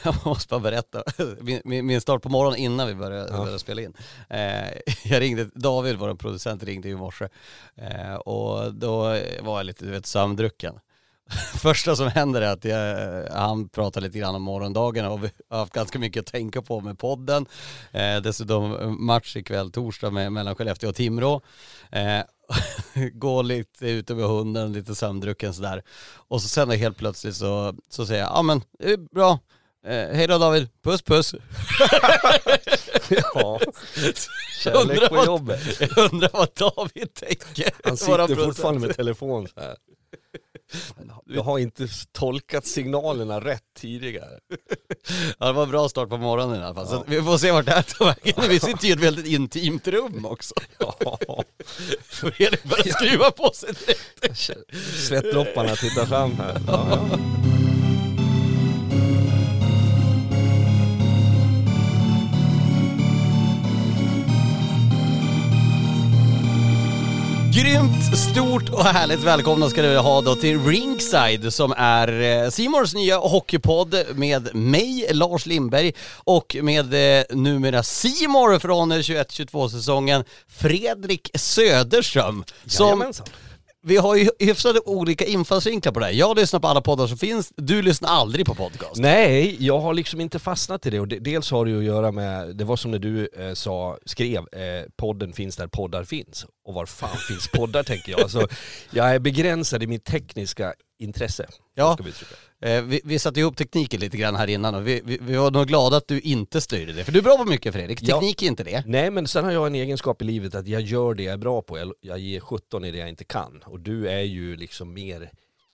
jag måste bara berätta. Min, min start på morgonen innan vi började, ja. började spela in. Eh, jag ringde, David, vår producent, ringde i morse. Eh, och då var jag lite, du vet, sömndrucken. Första som händer är att jag, han pratar lite grann om morgondagen och vi har haft ganska mycket att tänka på med podden. Eh, dessutom match ikväll torsdag med, mellan Skellefteå och Timrå. Eh, gå lite ute med hunden, lite sömndrucken sådär. Och så sen helt plötsligt så, så säger jag, ja men det är bra, eh, hej då David, puss puss. ja, kärlek på jobbet. Jag undrar vad David tänker. Han sitter fortfarande med telefon så här. Jag har inte tolkat signalerna rätt tidigare. Ja, det var en bra start på morgonen i alla fall. Så vi får se vart det här tar vägen. Vi sitter ju i ett väldigt intimt rum också. Ja. Fredrik börjar skruva på sig direkt. Svettdropparna tittar fram här. Ja, ja. Grymt, stort och härligt välkomna ska du ha då till Ringside som är eh, Simors nya hockeypodd med mig, Lars Lindberg och med eh, numera Simor från eh, 21-22 säsongen, Fredrik Söderström. Som Jajamensan vi har ju hyfsat olika infallsvinklar på det här. Jag lyssnar på alla poddar som finns, du lyssnar aldrig på podcast. Nej, jag har liksom inte fastnat i det och dels har det ju att göra med, det var som när du eh, sa, skrev, eh, podden finns där poddar finns. Och var fan finns poddar tänker jag. Alltså, jag är begränsad i mitt tekniska intresse. Ja, eh, vi, vi satte ihop tekniken lite grann här innan och vi, vi, vi, var nog glada att du inte styrde det. För du är bra på mycket Fredrik, teknik ja. är inte det. Nej men sen har jag en egenskap i livet att jag gör det jag är bra på. Jag, jag ger 17 i det jag inte kan. Och du är ju liksom mer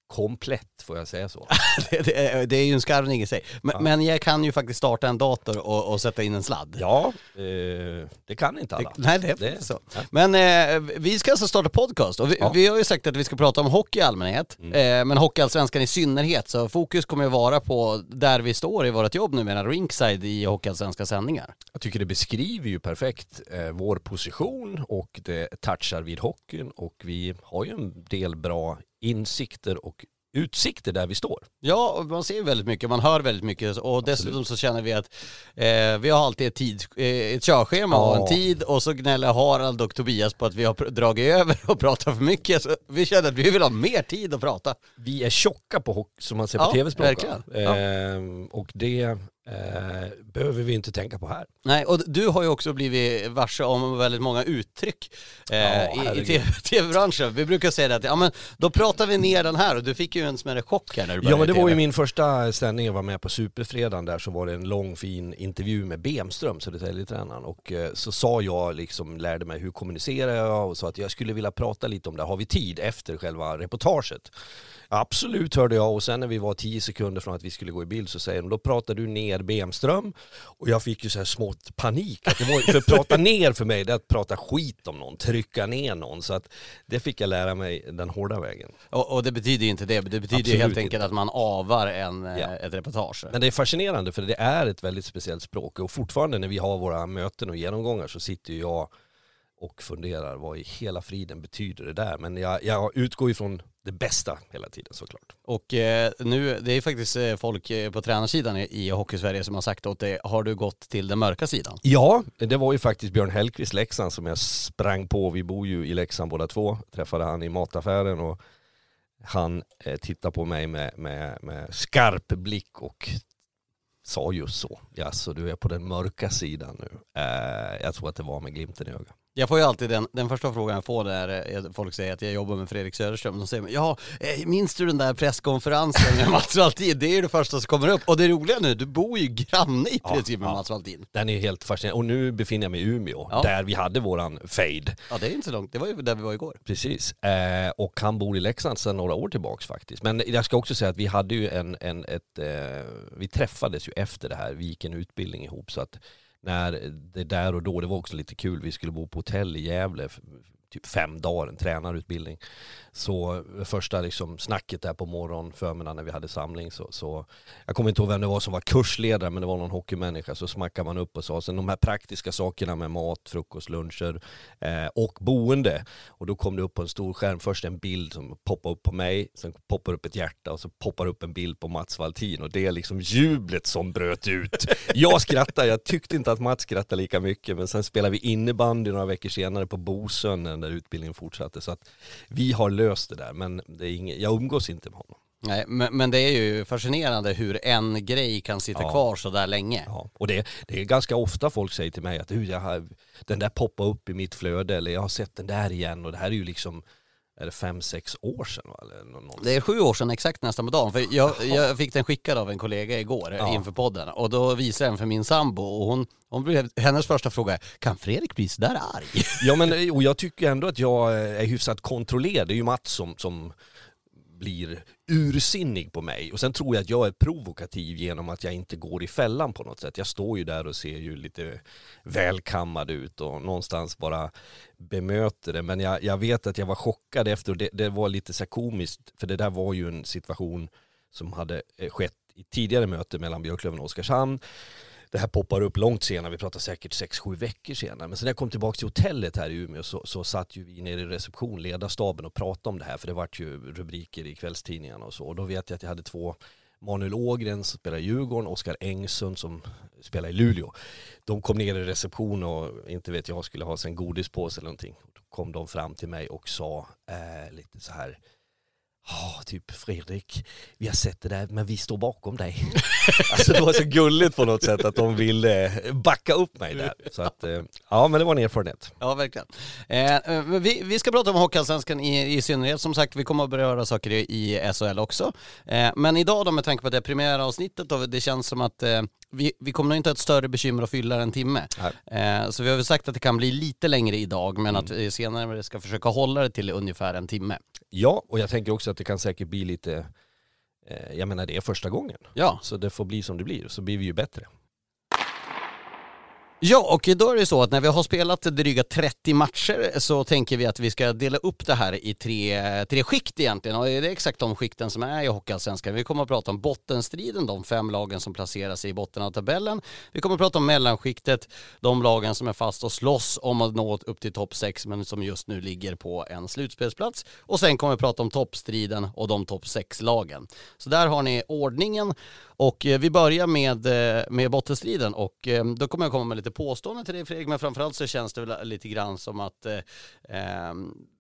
komplett, får jag säga så? det, det, är, det, är ju en skarvning i sig. Men, ja. men, jag kan ju faktiskt starta en dator och, och sätta in en sladd. Ja, eh, det kan inte alla. Det, nej, det är det, så. Ja. Men eh, vi ska alltså starta podcast och vi, ja. vi, har ju sagt att vi ska prata om hockey i allmänhet, mm. eh, men hockeyallsvenskan i synnerhet. Så fokus kommer ju vara på där vi står i vårt jobb nu, menar Rinkside i hockeyallsvenska sändningar. Jag tycker det beskriver ju perfekt eh, vår position och det touchar vid hockeyn och vi har ju en del bra insikter och utsikter där vi står. Ja, man ser väldigt mycket, man hör väldigt mycket och dessutom så känner vi att eh, vi har alltid ett, tid, eh, ett körschema ja. och en tid och så gnäller Harald och Tobias på att vi har dragit över och pratat för mycket. Så vi känner att vi vill ha mer tid att prata. Vi är tjocka på hockey som man ser på ja, tv-språk. Eh, ja. Och det eh, behöver vi inte tänka på här. Nej, och du har ju också blivit varse om väldigt många uttryck eh, ja, i, i tv-branschen. Vi brukar säga det att, ja men då pratar vi ner den här och du fick ju en smärre chock här när du Ja men det var ju min första sändning, jag var med på Superfredagen där så var det en lång fin intervju med Bemström, Södertäljetränaren och eh, så sa jag liksom, lärde mig hur kommunicerar jag och sa att jag skulle vilja prata lite om det, har vi tid efter själva reportaget? Absolut hörde jag och sen när vi var tio sekunder från att vi skulle gå i bild så säger de, då pratar du ner Bemström och jag fick ju så här smått panik. Att det var, för att prata ner för mig det är att prata skit om någon, trycka ner någon. Så att det fick jag lära mig den hårda vägen. Och, och det betyder ju inte det, det betyder Absolut helt enkelt inte. att man avar en, ja. Eh, ett reportage. Men det är fascinerande för det är ett väldigt speciellt språk och fortfarande när vi har våra möten och genomgångar så sitter ju jag och funderar vad i hela friden betyder det där. Men jag, jag utgår ifrån det bästa hela tiden såklart. Och eh, nu, det är faktiskt eh, folk eh, på tränarsidan i, i Hockeysverige som har sagt åt dig, har du gått till den mörka sidan? Ja, det var ju faktiskt Björn Hellkvist Leksand som jag sprang på, vi bor ju i Leksand båda två, träffade han i mataffären och han eh, tittade på mig med, med, med skarp blick och sa just så. Ja, så du är på den mörka sidan nu. Eh, jag tror att det var med glimten i ögat. Jag får ju alltid den, den första frågan jag får där eh, folk säger att jag jobbar med Fredrik Söderström. De säger ja, eh, minns du den där presskonferensen med Mats Valtin? Det är ju det första som kommer upp. Och det roliga nu, du bor ju granne i princip med ja. Mats Valtin. Den är helt fascinerande. Och nu befinner jag mig i Umeå, ja. där vi hade våran fade. Ja, det är inte så långt. Det var ju där vi var igår. Precis. Eh, och han bor i Leksand sedan några år tillbaks faktiskt. Men jag ska också säga att vi hade ju en, en ett, eh, vi träffades ju efter det här. Vi gick en utbildning ihop så att när det där och då, det var också lite kul, vi skulle bo på hotell i Gävle typ fem dagar, en tränarutbildning. Så första liksom snacket där på morgon, förmiddagen när vi hade samling så, så jag kommer inte ihåg vem det var som var kursledare men det var någon hockeymänniska så smackade man upp och sa sen de här praktiska sakerna med mat, frukost, luncher eh, och boende och då kom det upp på en stor skärm först en bild som poppar upp på mig, sen poppar upp ett hjärta och så poppar upp en bild på Mats Valtin och det är liksom jublet som bröt ut. Jag skrattade, jag tyckte inte att Mats skrattade lika mycket men sen spelade vi innebandy några veckor senare på Bosön när utbildningen fortsatte så att vi har löst det där men det är inget, jag umgås inte med honom. Nej, men, men det är ju fascinerande hur en grej kan sitta ja. kvar så där länge. Ja, och det, det är ganska ofta folk säger till mig att jag har, den där poppar upp i mitt flöde eller jag har sett den där igen och det här är ju liksom är det fem, sex år sedan? Eller. Det är sju år sedan exakt nästan på dagen. För jag, jag fick den skickad av en kollega igår ja. inför podden och då visade jag den för min sambo och hon, hon blev, hennes första fråga är, kan Fredrik bli sådär arg? Ja men och jag tycker ändå att jag är hyfsat kontrollerad. Det är ju Mats som, som blir ursinnig på mig. Och sen tror jag att jag är provokativ genom att jag inte går i fällan på något sätt. Jag står ju där och ser ju lite välkammad ut och någonstans bara bemöter det. Men jag, jag vet att jag var chockad efter och det, det var lite så komiskt för det där var ju en situation som hade eh, skett i tidigare möte mellan Björklöven och Oskarshamn det här poppar upp långt senare, vi pratar säkert 6-7 veckor senare. Men sen när jag kom tillbaka till hotellet här i Umeå så, så satt ju vi nere i reception, ledarstaben och pratade om det här för det vart ju rubriker i kvällstidningarna och så. Och då vet jag att jag hade två Manuel Ågren som spelar i Djurgården, Oskar Engsund som spelar i Luleå. De kom ner i reception och inte vet jag skulle ha sig en godispåse eller någonting. Då kom de fram till mig och sa eh, lite så här Ja, typ Fredrik, vi har sett det där men vi står bakom dig. alltså det var så gulligt på något sätt att de ville backa upp mig där. Så att, eh, ja men det var en erfarenhet. Ja, verkligen. Eh, eh, vi, vi ska prata om Hockeyallsvenskan i, i synnerhet. Som sagt, vi kommer att beröra saker i, i SHL också. Eh, men idag då med tanke på det premiäravsnittet och det känns som att eh, vi, vi kommer nog inte ha ett större bekymmer att fylla en timme. Eh, så vi har väl sagt att det kan bli lite längre idag men mm. att vi senare ska försöka hålla det till ungefär en timme. Ja, och jag tänker också att det kan säkert bli lite, eh, jag menar det är första gången. Ja. Så det får bli som det blir, så blir vi ju bättre. Ja, och då är det så att när vi har spelat dryga 30 matcher så tänker vi att vi ska dela upp det här i tre, tre skikt egentligen. Och det är exakt de skikten som är i Hockeyallsvenskan. Vi kommer att prata om bottenstriden, de fem lagen som placerar sig i botten av tabellen. Vi kommer att prata om mellanskiktet, de lagen som är fast och slåss om att nå upp till topp 6 men som just nu ligger på en slutspelsplats. Och sen kommer vi att prata om toppstriden och de topp 6-lagen. Så där har ni ordningen och eh, vi börjar med, eh, med bottenstriden och eh, då kommer jag komma med lite påståenden till dig Fredrik, men framförallt så känns det väl lite grann som att eh,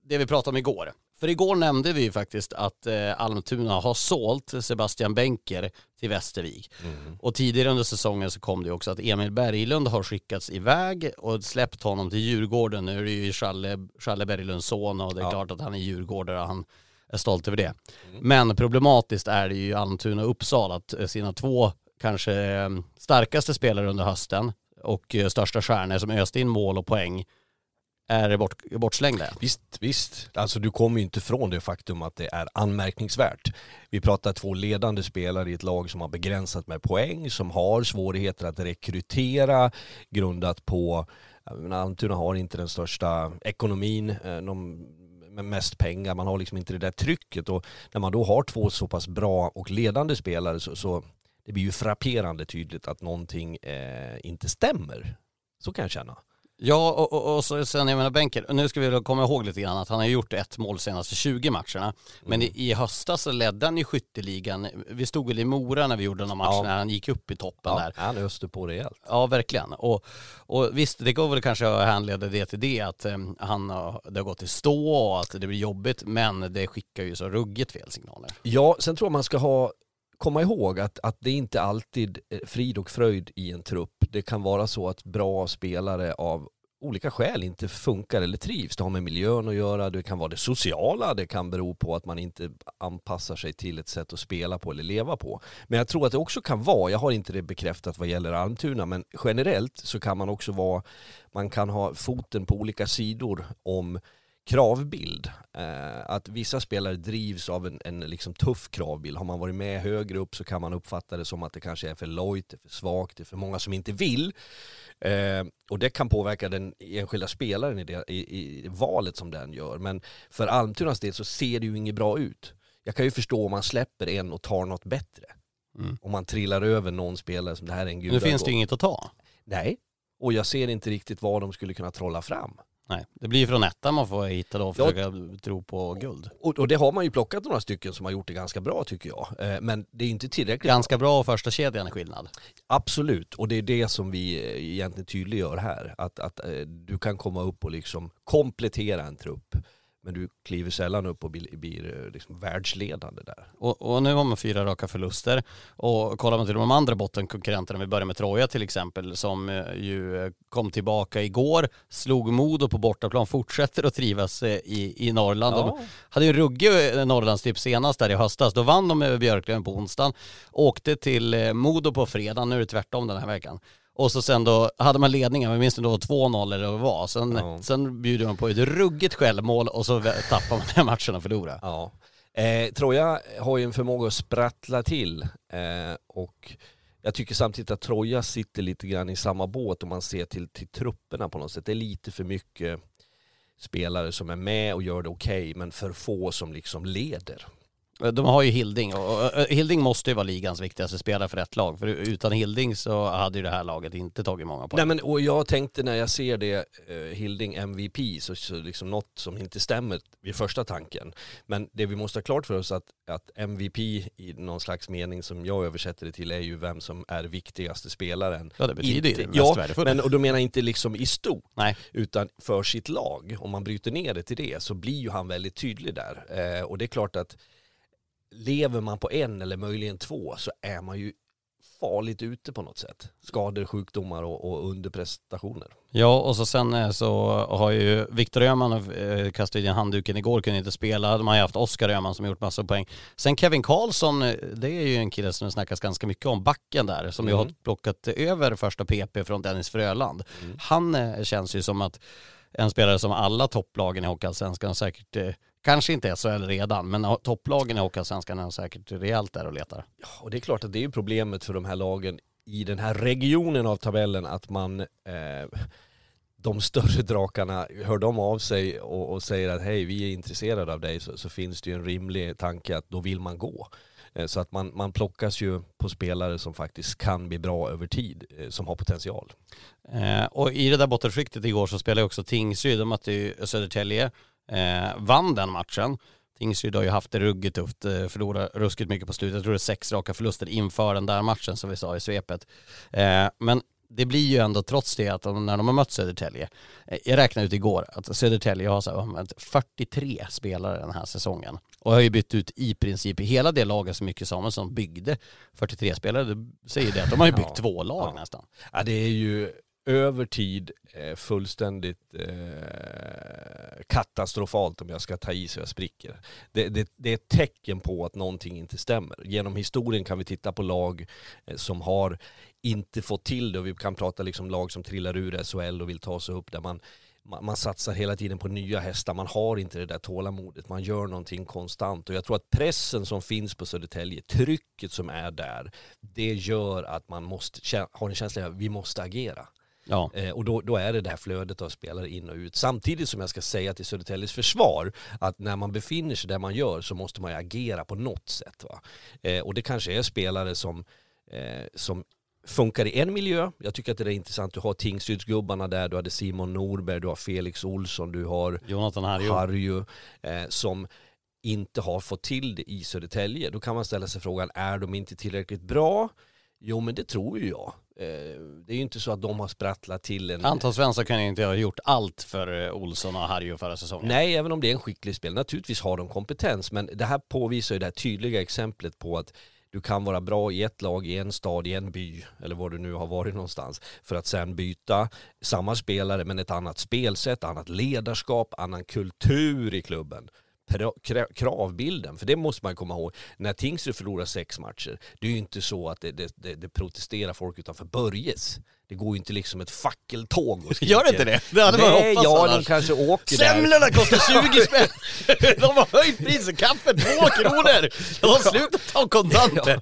det vi pratade om igår. För igår nämnde vi ju faktiskt att eh, Almtuna har sålt Sebastian Benker till Västervik. Mm. Och tidigare under säsongen så kom det också att Emil Berglund har skickats iväg och släppt honom till Djurgården. Nu är det ju Challe, Challe Berglunds son och det är ja. klart att han är djurgårdare och han är stolt över det. Mm. Men problematiskt är det ju Almtuna och Uppsala att eh, sina två kanske eh, starkaste spelare under hösten och eh, största stjärnor som öste in mål och poäng är bort, bortslängda. Visst, visst. Alltså du kommer ju inte från det faktum att det är anmärkningsvärt. Vi pratar två ledande spelare i ett lag som har begränsat med poäng, som har svårigheter att rekrytera grundat på Almtuna har inte den största ekonomin. Eh, de med mest pengar, man har liksom inte det där trycket och när man då har två så pass bra och ledande spelare så, så det blir ju frapperande tydligt att någonting eh, inte stämmer. Så kan jag känna. Ja, och, och, och så, sen jag menar Benker, nu ska vi komma ihåg lite grann att han har gjort ett mål senaste 20 matcherna. Men mm. i, i höstas så ledde han ju skytteligan. Vi stod väl i Mora när vi gjorde någon match ja. när han gick upp i toppen ja, där. han öste på rejält. Ja, verkligen. Och, och visst, det går väl kanske att handleda det till det att um, han har, det har gått i stå och att det blir jobbigt. Men det skickar ju så ruggigt fel signaler. Ja, sen tror jag man ska ha komma ihåg att, att det inte alltid är frid och fröjd i en trupp. Det kan vara så att bra spelare av olika skäl inte funkar eller trivs. Det har med miljön att göra, det kan vara det sociala, det kan bero på att man inte anpassar sig till ett sätt att spela på eller leva på. Men jag tror att det också kan vara, jag har inte det bekräftat vad gäller Almtuna, men generellt så kan man också vara, man kan ha foten på olika sidor om kravbild. Eh, att vissa spelare drivs av en, en liksom tuff kravbild. Har man varit med högre upp så kan man uppfatta det som att det kanske är för lojt, för svagt, det är för många som inte vill. Eh, och det kan påverka den enskilda spelaren i, det, i, i valet som den gör. Men för Almtunas del så ser det ju inget bra ut. Jag kan ju förstå om man släpper en och tar något bättre. Mm. Om man trillar över någon spelare som det här är en gud. Nu finns det ju inget att ta. Nej, och jag ser inte riktigt vad de skulle kunna trolla fram. Nej, det blir från ettan man får hitta då och försöka ja, tro på guld. Och, och, det har man ju plockat några stycken som har gjort det ganska bra tycker jag. Eh, men det är inte tillräckligt Ganska bra och första kedjan är skillnad. Absolut, och det är det som vi eh, egentligen tydliggör här. Att, att eh, du kan komma upp och liksom komplettera en trupp men du kliver sällan upp och blir, blir eh, liksom världsledande där. Och, och, nu har man fyra raka förluster. Och kollar man till de andra bottenkonkurrenterna, vi börjar med Troja till exempel, som eh, ju eh, kom tillbaka igår, slog Modo på bortaplan, fortsätter att trivas i, i Norrland. Ja. De hade ju en ruggig Norrlandstipp senast där i höstas. Då vann de över Björklöven på onsdagen, åkte till Modo på fredag, nu är det tvärtom den här veckan. Och så sen då hade man ledningen, men minns det då 2-0 eller vad det var. Sen, ja. sen bjuder man på ett ruggigt självmål och så tappar man den matchen och förlorar. Ja. Eh, Troja har ju en förmåga att sprattla till eh, och jag tycker samtidigt att Troja sitter lite grann i samma båt om man ser till, till trupperna på något sätt. Det är lite för mycket spelare som är med och gör det okej, okay, men för få som liksom leder. De har ju Hilding och Hilding måste ju vara ligans viktigaste spelare för ett lag. För utan Hilding så hade ju det här laget inte tagit många poäng. Nej men och jag tänkte när jag ser det, uh, Hilding MVP, så, så liksom något som inte stämmer vid första tanken. Men det vi måste ha klart för oss att, att MVP i någon slags mening som jag översätter det till är ju vem som är viktigaste spelaren. Ja det betyder ju det mest ja, värdefulla. Men och då menar jag inte liksom i stort, Nej. utan för sitt lag. Om man bryter ner det till det så blir ju han väldigt tydlig där. Uh, och det är klart att lever man på en eller möjligen två så är man ju farligt ute på något sätt. Skador, sjukdomar och, och underprestationer. Ja, och så sen eh, så har ju Viktor Öhman eh, kastat in handduken igår, kunde inte spela. De har ju haft Oskar Öhman som gjort massa poäng. Sen Kevin Karlsson, eh, det är ju en kille som det snackas ganska mycket om, backen där, som mm. ju har plockat över första PP från Dennis Fröland. Mm. Han känns ju som att en spelare som alla topplagen i Hockeyallsvenskan säkert Kanske inte SHL redan, men topplagen i Hockeyallsvenskan är säkert rejält där och letar. Ja, och det är klart att det är problemet för de här lagen i den här regionen av tabellen att man eh, de större drakarna, hör de av sig och, och säger att hej vi är intresserade av dig så, så, finns det ju en rimlig tanke att då vill man gå. Eh, så att man, man plockas ju på spelare som faktiskt kan bli bra över tid, eh, som har potential. Eh, och i det där bottenskiktet igår så spelade också Tingsryd, de mötte ju Södertälje eh, vann den matchen. Tingsryd har ju haft det ruggigt tufft, eh, förlorat ruskigt mycket på slutet. Jag tror det är sex raka förluster inför den där matchen som vi sa i svepet. Eh, men det blir ju ändå trots det att de, när de har mött Södertälje, eh, jag räknade ut igår att Södertälje har så 43 spelare den här säsongen och har ju bytt ut i princip hela det laget som Micke Samuelsson byggde 43 spelare. Det säger det att de har ju byggt ja, två lag ja. nästan. Ja det är ju över tid eh, fullständigt eh, katastrofalt om jag ska ta i så jag spricker. Det, det, det, är ett tecken på att någonting inte stämmer. Genom historien kan vi titta på lag eh, som har inte fått till det och vi kan prata liksom lag som trillar ur SHL och vill ta sig upp där man man, man satsar hela tiden på nya hästar, man har inte det där tålamodet, man gör någonting konstant. Och jag tror att pressen som finns på Södertälje, trycket som är där, det gör att man måste har en känsla av att vi måste agera. Ja. Eh, och då, då är det det här flödet av spelare in och ut. Samtidigt som jag ska säga till Södertäljes försvar att när man befinner sig där man gör så måste man ju agera på något sätt. Va? Eh, och det kanske är spelare som, eh, som funkar i en miljö. Jag tycker att det är intressant. Du har Tingsrydsgubbarna där, du hade Simon Norberg, du har Felix Olsson, du har Jonathan Harju, Harju eh, som inte har fått till det i Södertälje. Då kan man ställa sig frågan, är de inte tillräckligt bra? Jo men det tror ju jag. Eh, det är ju inte så att de har sprattlat till en... Anton Svensson kan ju inte ha gjort allt för eh, Olsson och Harju förra säsongen. Nej, även om det är en skicklig spel. Naturligtvis har de kompetens, men det här påvisar ju det här tydliga exemplet på att du kan vara bra i ett lag, i en stad, i en by eller var du nu har varit någonstans för att sen byta samma spelare men ett annat spelsätt, annat ledarskap, annan kultur i klubben kravbilden. För det måste man komma ihåg. När Tingsryd förlorar sex matcher, det är ju inte så att det, det, det, protesterar folk utanför Börjes. Det går ju inte liksom ett fackeltåg och Gör det inte det? Det hade man Nej, hoppats ja annars. de kanske åker där. Semlorna kostar 20 spänn! De har höjt priset, kaffet 2 kronor! De har slutat ta kontanter!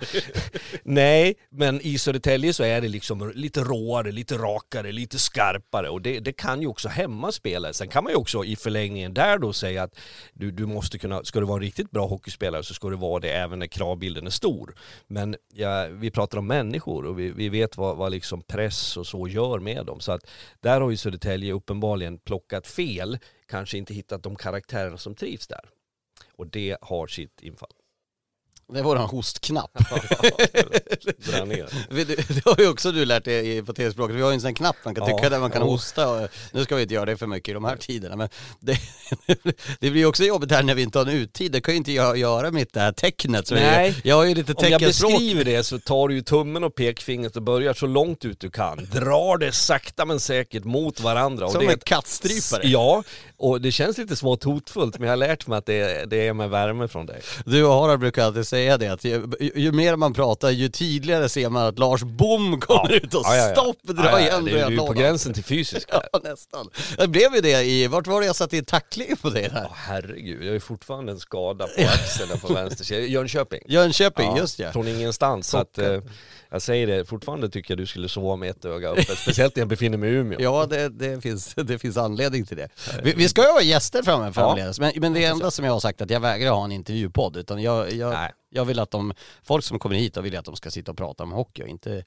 Nej, men i Södertälje så är det liksom lite råare, lite rakare, lite skarpare och det, det kan ju också hämma spelare. Sen kan man ju också i förlängningen där då säga att du, du måste kunna, ska du vara en riktigt bra hockeyspelare så ska du vara det även när kravbilden är stor. Men ja, vi pratar om människor och vi, vi vet vad, vad liksom press och så gör med dem. Så att där har ju Södertälje uppenbarligen plockat fel, kanske inte hittat de karaktärerna som trivs där. Och det har sitt infall. Det var en hostknapp. Dra ner. Det, det har ju också du lärt dig på tv-språket. Vi har ju en sån knapp man kan Ja, trycka där man kan jo. hosta. Och, nu ska vi inte göra det för mycket i de här tiderna. Men det, det blir ju också jobbigt här när vi inte har en uttid. Det kan ju inte jag göra mitt det här tecknet. Så Nej. Jag, jag har ju lite Om jag teckenspråk. beskriver det så tar du ju tummen och pekfingret och börjar så långt ut du kan. Drar det sakta men säkert mot varandra. Och Som det är en kattstrypare. Ja, och det känns lite smått hotfullt men jag har lärt mig att det, det är med värme från dig. Du och Harald brukar alltid säga det att ju, ju, mer man pratar ju tydligare ser man att Lars Bom kommer ut och Ja, ja, ja. stopp, dra Ja, ja, igen det är ju på gränsen till fysiskt. Ja, nästan. Det blev ju det i, vart var det jag satte i tackling på Ja, där? herregud, jag har ju fortfarande en skada på axeln på vänster sida. Jönköping. Jönköping, just ja. Från ingenstans. Så att, eh, jag säger det, fortfarande tycker jag du skulle sova med ett öga öppet. Speciellt när jag befinner mig i Umeå. Ja, det, det, finns, det finns anledning till det. Vi, vi ska ju ha gäster framöver framledes, men, men det enda som jag har sagt att jag vägrar ha en intervjupodd, utan jag, jag, jag vill att de, folk som kommer hit, då vill jag att de ska sitta och prata om hockey och inte,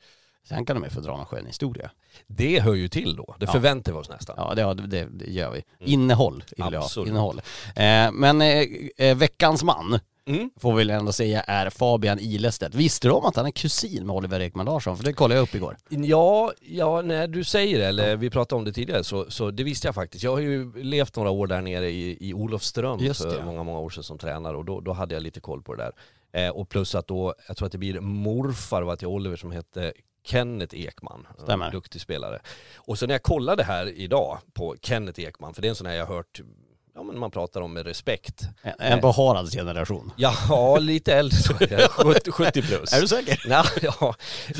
sen kan de ju få dra någon skön historia. Det hör ju till då. Det Ja. förväntar vi oss nästan. Ja, det, det, det gör vi. Innehåll vill jag. Absolut. Innehåll. Eh, men eh, eh, veckans man, Mm. får vi väl ändå säga, är Fabian Ilestedt. Visste du om att han är kusin med Oliver Ekman Larsson? För det kollade jag upp igår. Ja, ja, när du säger det, eller vi pratade om det tidigare, så, så det visste jag faktiskt. Jag har ju levt några år där nere i, i Olofström Just för det. många, många år sedan som tränare och då, då hade jag lite koll på det där. Eh, och plus att då, jag tror att det blir morfar var till Oliver som hette Kenneth Ekman, Stämmer. en duktig spelare. Och så när jag kollade här idag på Kenneth Ekman, för det är en sån här jag har hört, ja men man pratar om med respekt. En, en på Haralds generation. Ja, lite äldre så är jag, 70, 70 plus. Är du säker? Ja, ja,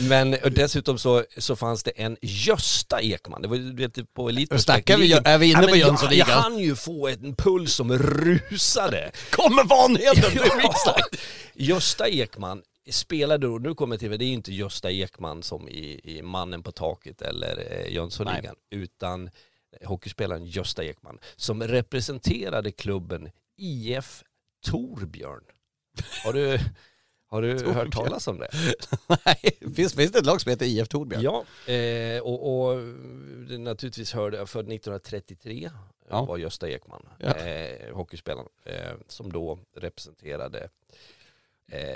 men dessutom så, så fanns det en Gösta Ekman, det var du vet, på Elitprospekt. Snackar vi- är vi inne men på Jönssonligan? jag hann ju få en puls som rusade. Kommer vanheten till Ja. riksdagen? Gösta Ekman spelade då, nu kommer till det, det är ju inte Gösta Ekman som i, i Mannen på taket eller eh, Jönssonligan, utan hockeyspelaren Gösta Ekman som representerade klubben IF Torbjörn. Har du, har du hört talas om det? Nej, finns, finns det ett lag som heter IF Torbjörn? Ja, eh, och, och det naturligtvis hörde jag, född 1933 Ja. var Gösta Ekman, Ja. eh, hockeyspelaren, eh, som då representerade eh,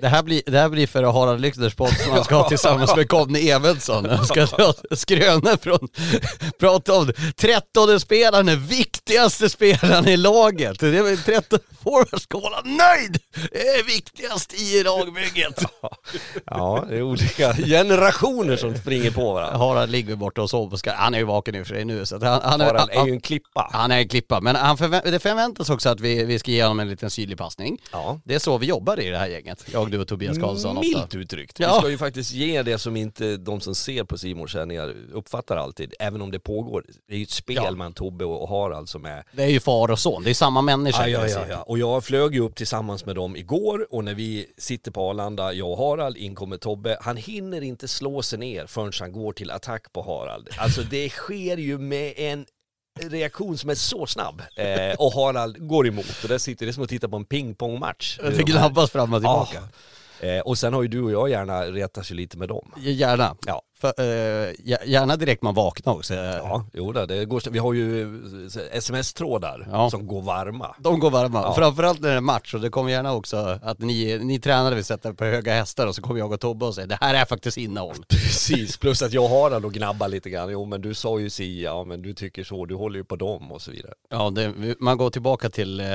Det här blir, det här blir för Harald Lyckners podd som han ska ha tillsammans med Conny Eventsson. Han ska dra skrönor från, prata om trettonde spelaren, den viktigaste spelaren i laget. Det är 13 forwards ska vara nöjd! Det är viktigast i lagbygget. Ja, det är olika generationer som springer på varandra. Harald ligger borta och sover. Han är ju vaken i och för sig nu så han, han, Harald är ju en klippa. han är en klippa. Men han förvä- det förväntas också att vi, vi ska ge honom en liten syrlig passning. Ja. Det är så vi jobbar i det här gänget. Jag, du och Tobias Karlsson ofta. Milt uttryckt. Ja. Vi ska ju faktiskt ge det som inte de som ser på Simons sändningar uppfattar alltid, även om det pågår. Det är ju ett spel Ja. mellan Tobbe och Harald som är Det är ju far och son, det är samma människa. Ja, ja, ja. Och jag flög ju upp tillsammans med dem igår och när vi sitter på Arlanda, jag och Harald, in kommer Tobbe. Han hinner inte slå sig ner förrän han går till attack på Harald. Alltså det sker ju med en reaktion som är så snabb. Eh, och Harald går emot och där sitter det som att titta på en pingpongmatch. Det gnabbas fram och tillbaka. Ja. Eh, och sen har ju du och jag gärna retat sig lite med dem. Gärna. Ja. För, eh, gär- gärna direkt man vaknar också. Ja, jo då, det går, vi har ju eh, sms-trådar Ja. som går varma. De går varma. Ja. Framförallt när det är match och det kommer gärna också att ni, ni tränare vill sätta på höga hästar och så kommer jag och Tobbe och säger det här är faktiskt innehåll. Precis, plus att jag har den och gnabbar lite grann. Jo men du sa ju si, ja men du tycker så, du håller ju på dem och så vidare. Ja, det, man går tillbaka till eh,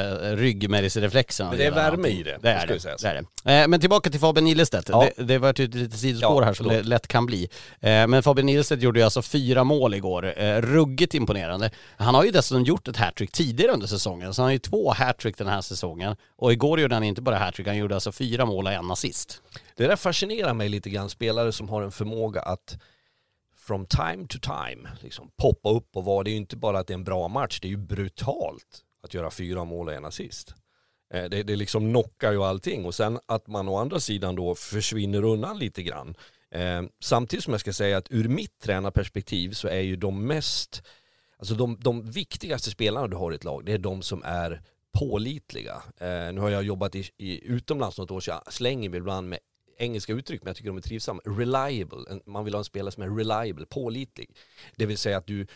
ryggmärgsreflexerna. Men det är värme i det, Det är det. det, är det. Eh, men tillbaka till Fabian Ilestedt. Ja. Det, det var ett lite sidospår Ja, här som det lätt kan bli. Eh, men Fabian Nilsson gjorde ju alltså fyra mål igår. Eh, ruggigt imponerande. Han har ju dessutom gjort ett hattrick tidigare under säsongen, så han har ju två hattrick den här säsongen. Och igår gjorde han inte bara hattrick, han gjorde alltså fyra mål och en assist. Det där fascinerar mig lite grann, spelare som har en förmåga att from time to time liksom poppa upp och vara, det är ju inte bara att det är en bra match, det är ju brutalt att göra fyra mål och en assist. Eh, det, det liksom knockar ju allting och sen att man å andra sidan då försvinner undan lite grann. Eh, samtidigt som jag ska säga att ur mitt tränarperspektiv så är ju de mest, alltså de, de viktigaste spelarna du har i ett lag, det är de som är pålitliga. Eh, nu har jag jobbat i, i utomlands något år så jag slänger mig ibland med engelska uttryck men jag tycker de är trivsamma. Reliable, man vill ha en spelare som är reliable, pålitlig. Det vill säga att du,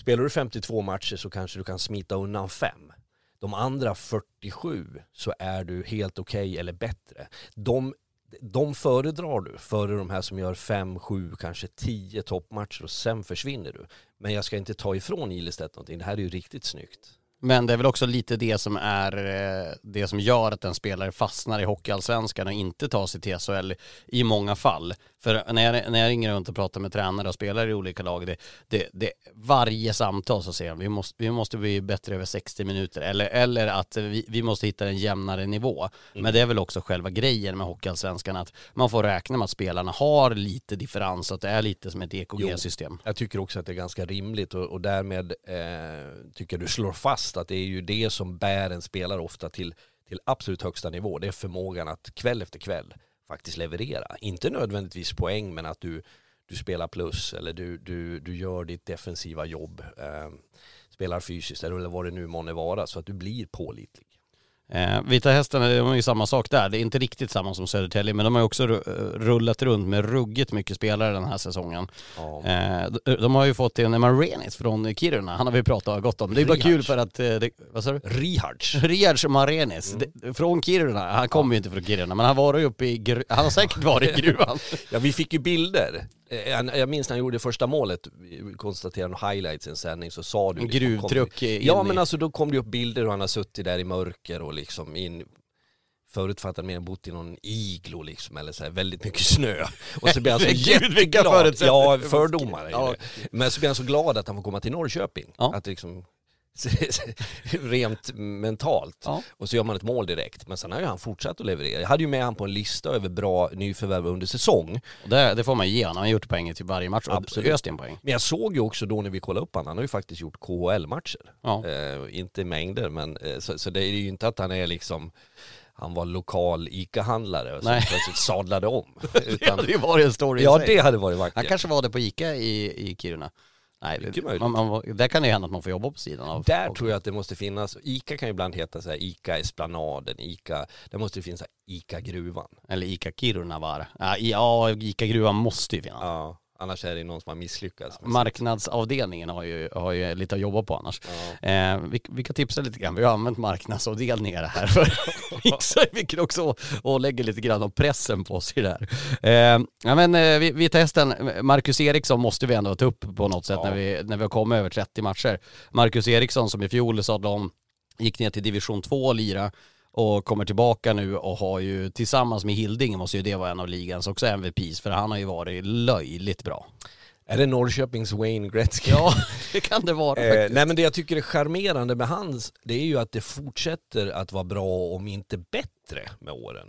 spelar du 52 matcher så kanske du kan smita undan fem. De andra 47 så är du helt okej okay eller bättre. De, de föredrar du före de här som gör 5, 7, kanske tio toppmatcher och sen försvinner du. Men jag ska inte ta ifrån Ilestedt någonting, det här är ju riktigt snyggt. Men det är väl också lite det som är eh, det som gör att en spelare fastnar i hockeyallsvenskan och inte tar sig till SHL i många fall. För när jag, när jag ringer runt och pratar med tränare och spelare i olika lag, det, det, det, varje samtal så säger de vi måste, vi måste bli bättre över 60 minuter eller, eller att vi, vi måste hitta en jämnare nivå. Mm. Men det är väl också själva grejen med hockeyallsvenskan att man får räkna med att spelarna har lite differens, att det är lite som ett EKG-system. Jag tycker också att det är ganska rimligt och, och därmed eh, tycker du slår fast att det är ju det som bär en spelare ofta till, till absolut högsta nivå. Det är förmågan att kväll efter kväll faktiskt leverera. Inte nödvändigtvis poäng men att du, du spelar plus eller du, du, du gör ditt defensiva jobb, eh, spelar fysiskt eller vad det nu månne vara så att du blir pålitlig. Eh, Vita Hästen de är ju samma sak där. Det är inte riktigt samma som Södertälje men de har ju också rullat runt med ruggigt mycket spelare den här säsongen. Ja. Eh, de har ju fått en Marenis från Kiruna, han har vi pratat gott om. Det är bara kul för att, eh, det, vad sa du? Rihards. Rihards Marenis, mm. från Kiruna. Han kommer ju inte från Kiruna men han var ju uppe i, han har säkert varit i gruvan. ja vi fick ju bilder Eh, jag minns när han gjorde första målet, konstaterade highlights i en sändning, så sa du... Liksom, Gruvtruck in Ja men alltså då kom det upp bilder och han har suttit där i mörker och liksom in förutfattat mer bott i någon iglo liksom, eller så här, väldigt mycket snö. Och så blir han så jätteglad. Ja, fördomar ja. Men så blir han så glad att han får komma till Norrköping. Ja. Att liksom, rent mentalt. Ja. Och så gör man ett mål direkt. Men sen har ju han fortsatt att leverera. Jag hade ju med han på en lista över bra nyförvärv under säsong. Det, det får man ge honom. Han har gjort poäng till varje match och Absolut. öst in poäng. Men jag såg ju också då när vi kollade upp honom, han har ju faktiskt gjort KHL-matcher. Ja. Eh, inte mängder, men eh, så, så, det är ju inte att han är liksom han var lokal ICA-handlare och så plötsligt sadlade om. Utan, det hade ju varit en story Ja, det hade varit vackert. Han kanske var det på ICA i, i Kiruna. Nej, det, man, man, där kan det hända att man får jobba på sidan av. Där tror jag att det måste finnas, ICA kan ju ibland heta så här, ICA Esplanaden, ICA, där måste det finnas ICA Gruvan. Eller ICA Kiruna var ja, ICA Gruvan måste ju finnas. Ja. Annars är det någon som har misslyckats. Marknadsavdelningen har ju, har ju lite att jobba på annars. Ja. Eh, vi, vi kan tipsa lite grann. Vi har använt marknadsavdelningar här för Mixar, vilket också och lägger lite grann av pressen på sig där. Eh, ja men eh, vi, vi testen, Marcus Eriksson måste vi ändå ta upp på något sätt ja. när, vi, när vi har kommit över 30 matcher. Marcus Eriksson som i fjol sadlade om, gick ner till division 2 och lira och kommer tillbaka nu och har ju tillsammans med Hilding måste ju det vara en av ligans också MVPs för han har ju varit löjligt bra. Är det Norrköpings Wayne Gretzky? Ja, det kan det vara eh. Nej men det jag tycker är charmerande med hans, det är ju att det fortsätter att vara bra om inte bättre med åren.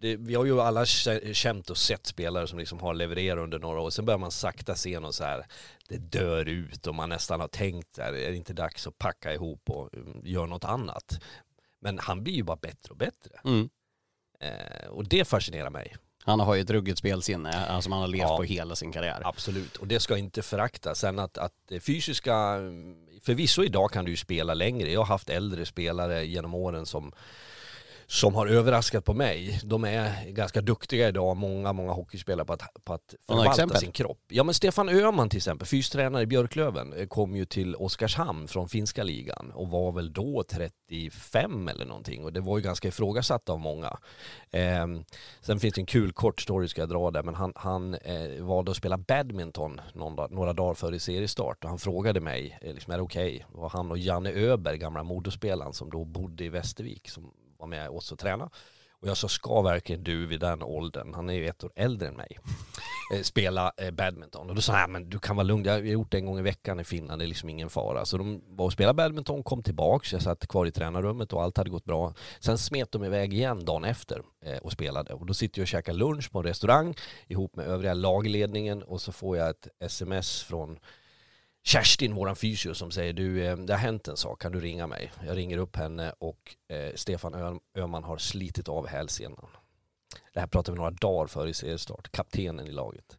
Det, vi har ju alla känt och sett spelare som liksom har levererat under några år, sen börjar man sakta se något så här, det dör ut och man nästan har tänkt, är det inte dags att packa ihop och mm, göra något annat? Men han blir ju bara bättre och bättre. Mm. Eh, och det fascinerar mig. Han har ju ett ruggigt spelsinne som alltså han har levt ja, på hela sin karriär. Absolut, och det ska inte föraktas. Sen att, att fysiska, förvisso idag kan du ju spela längre. Jag har haft äldre spelare genom åren som som har överraskat på mig. De är ganska duktiga idag, många, många hockeyspelare på att, på att förvalta sin kropp. Ja men Stefan Öhman till exempel, fystränare i Björklöven, eh, kom ju till Oskarshamn från finska ligan och var väl då 35 eller någonting och det var ju ganska ifrågasatt av många. Eh, sen finns det en kul kort story ska jag dra där, men han, han eh, valde att spela badminton några, några dagar före seriestart och han frågade mig, eh, liksom, är det okej? Okay? Och han och Janne Öberg, gamla Modospelaren som då bodde i Västervik, som var med oss och träna. Och jag sa, ska verkligen du vid den åldern, han är ju ett år äldre än mig, eh, spela eh, badminton? Och då sa han, men du kan vara lugn, jag har gjort det en gång i veckan i Finland, det är liksom ingen fara. Så de var och spelade badminton, kom tillbaks, jag satt kvar i tränarrummet och allt hade gått bra. Sen smet de iväg igen dagen efter eh, och spelade. Och då sitter jag och käkar lunch på en restaurang ihop med övriga lagledningen och så får jag ett sms från Kerstin, våran fysio, som säger du, eh, det har hänt en sak, kan du ringa mig? Jag ringer upp henne och eh, Stefan Öhman har slitit av hälsenan. Det här pratade vi några dagar före i seriestart, kaptenen i laget.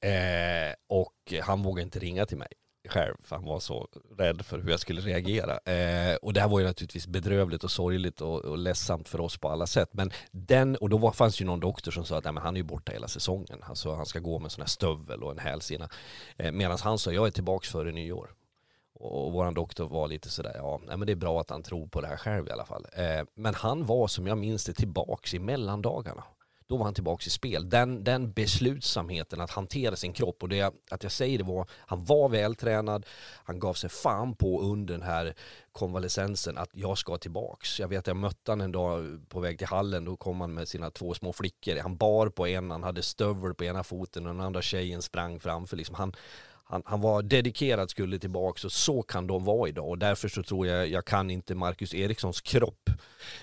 Eh, och han vågar inte ringa till mig själv för han var så rädd för hur jag skulle reagera. Eh, och det här var ju naturligtvis bedrövligt och sorgligt och, och ledsamt för oss på alla sätt. Men den, och då var, fanns ju någon doktor som sa att Nej, men han är ju borta hela säsongen. Alltså, han ska gå med en sån här stövel och en hälsena. Eh, Medan han sa jag är tillbaks före nyår. Och våran doktor var lite sådär, ja men det är bra att han tror på det här själv i alla fall. Eh, men han var som jag minns det tillbaks i mellandagarna då var han tillbaka i spel. Den, den beslutsamheten att hantera sin kropp och det att jag säger det var, han var vältränad, han gav sig fan på under den här konvalescensen att jag ska tillbaks. Jag vet att jag mötte honom en dag på väg till hallen, då kom han med sina två små flickor. Han bar på en, han hade stövel på ena foten och den andra tjejen sprang framför. Liksom han, han, han var dedikerad, skulle tillbaka och så kan de vara idag och därför så tror jag, jag kan inte Marcus Erikssons kropp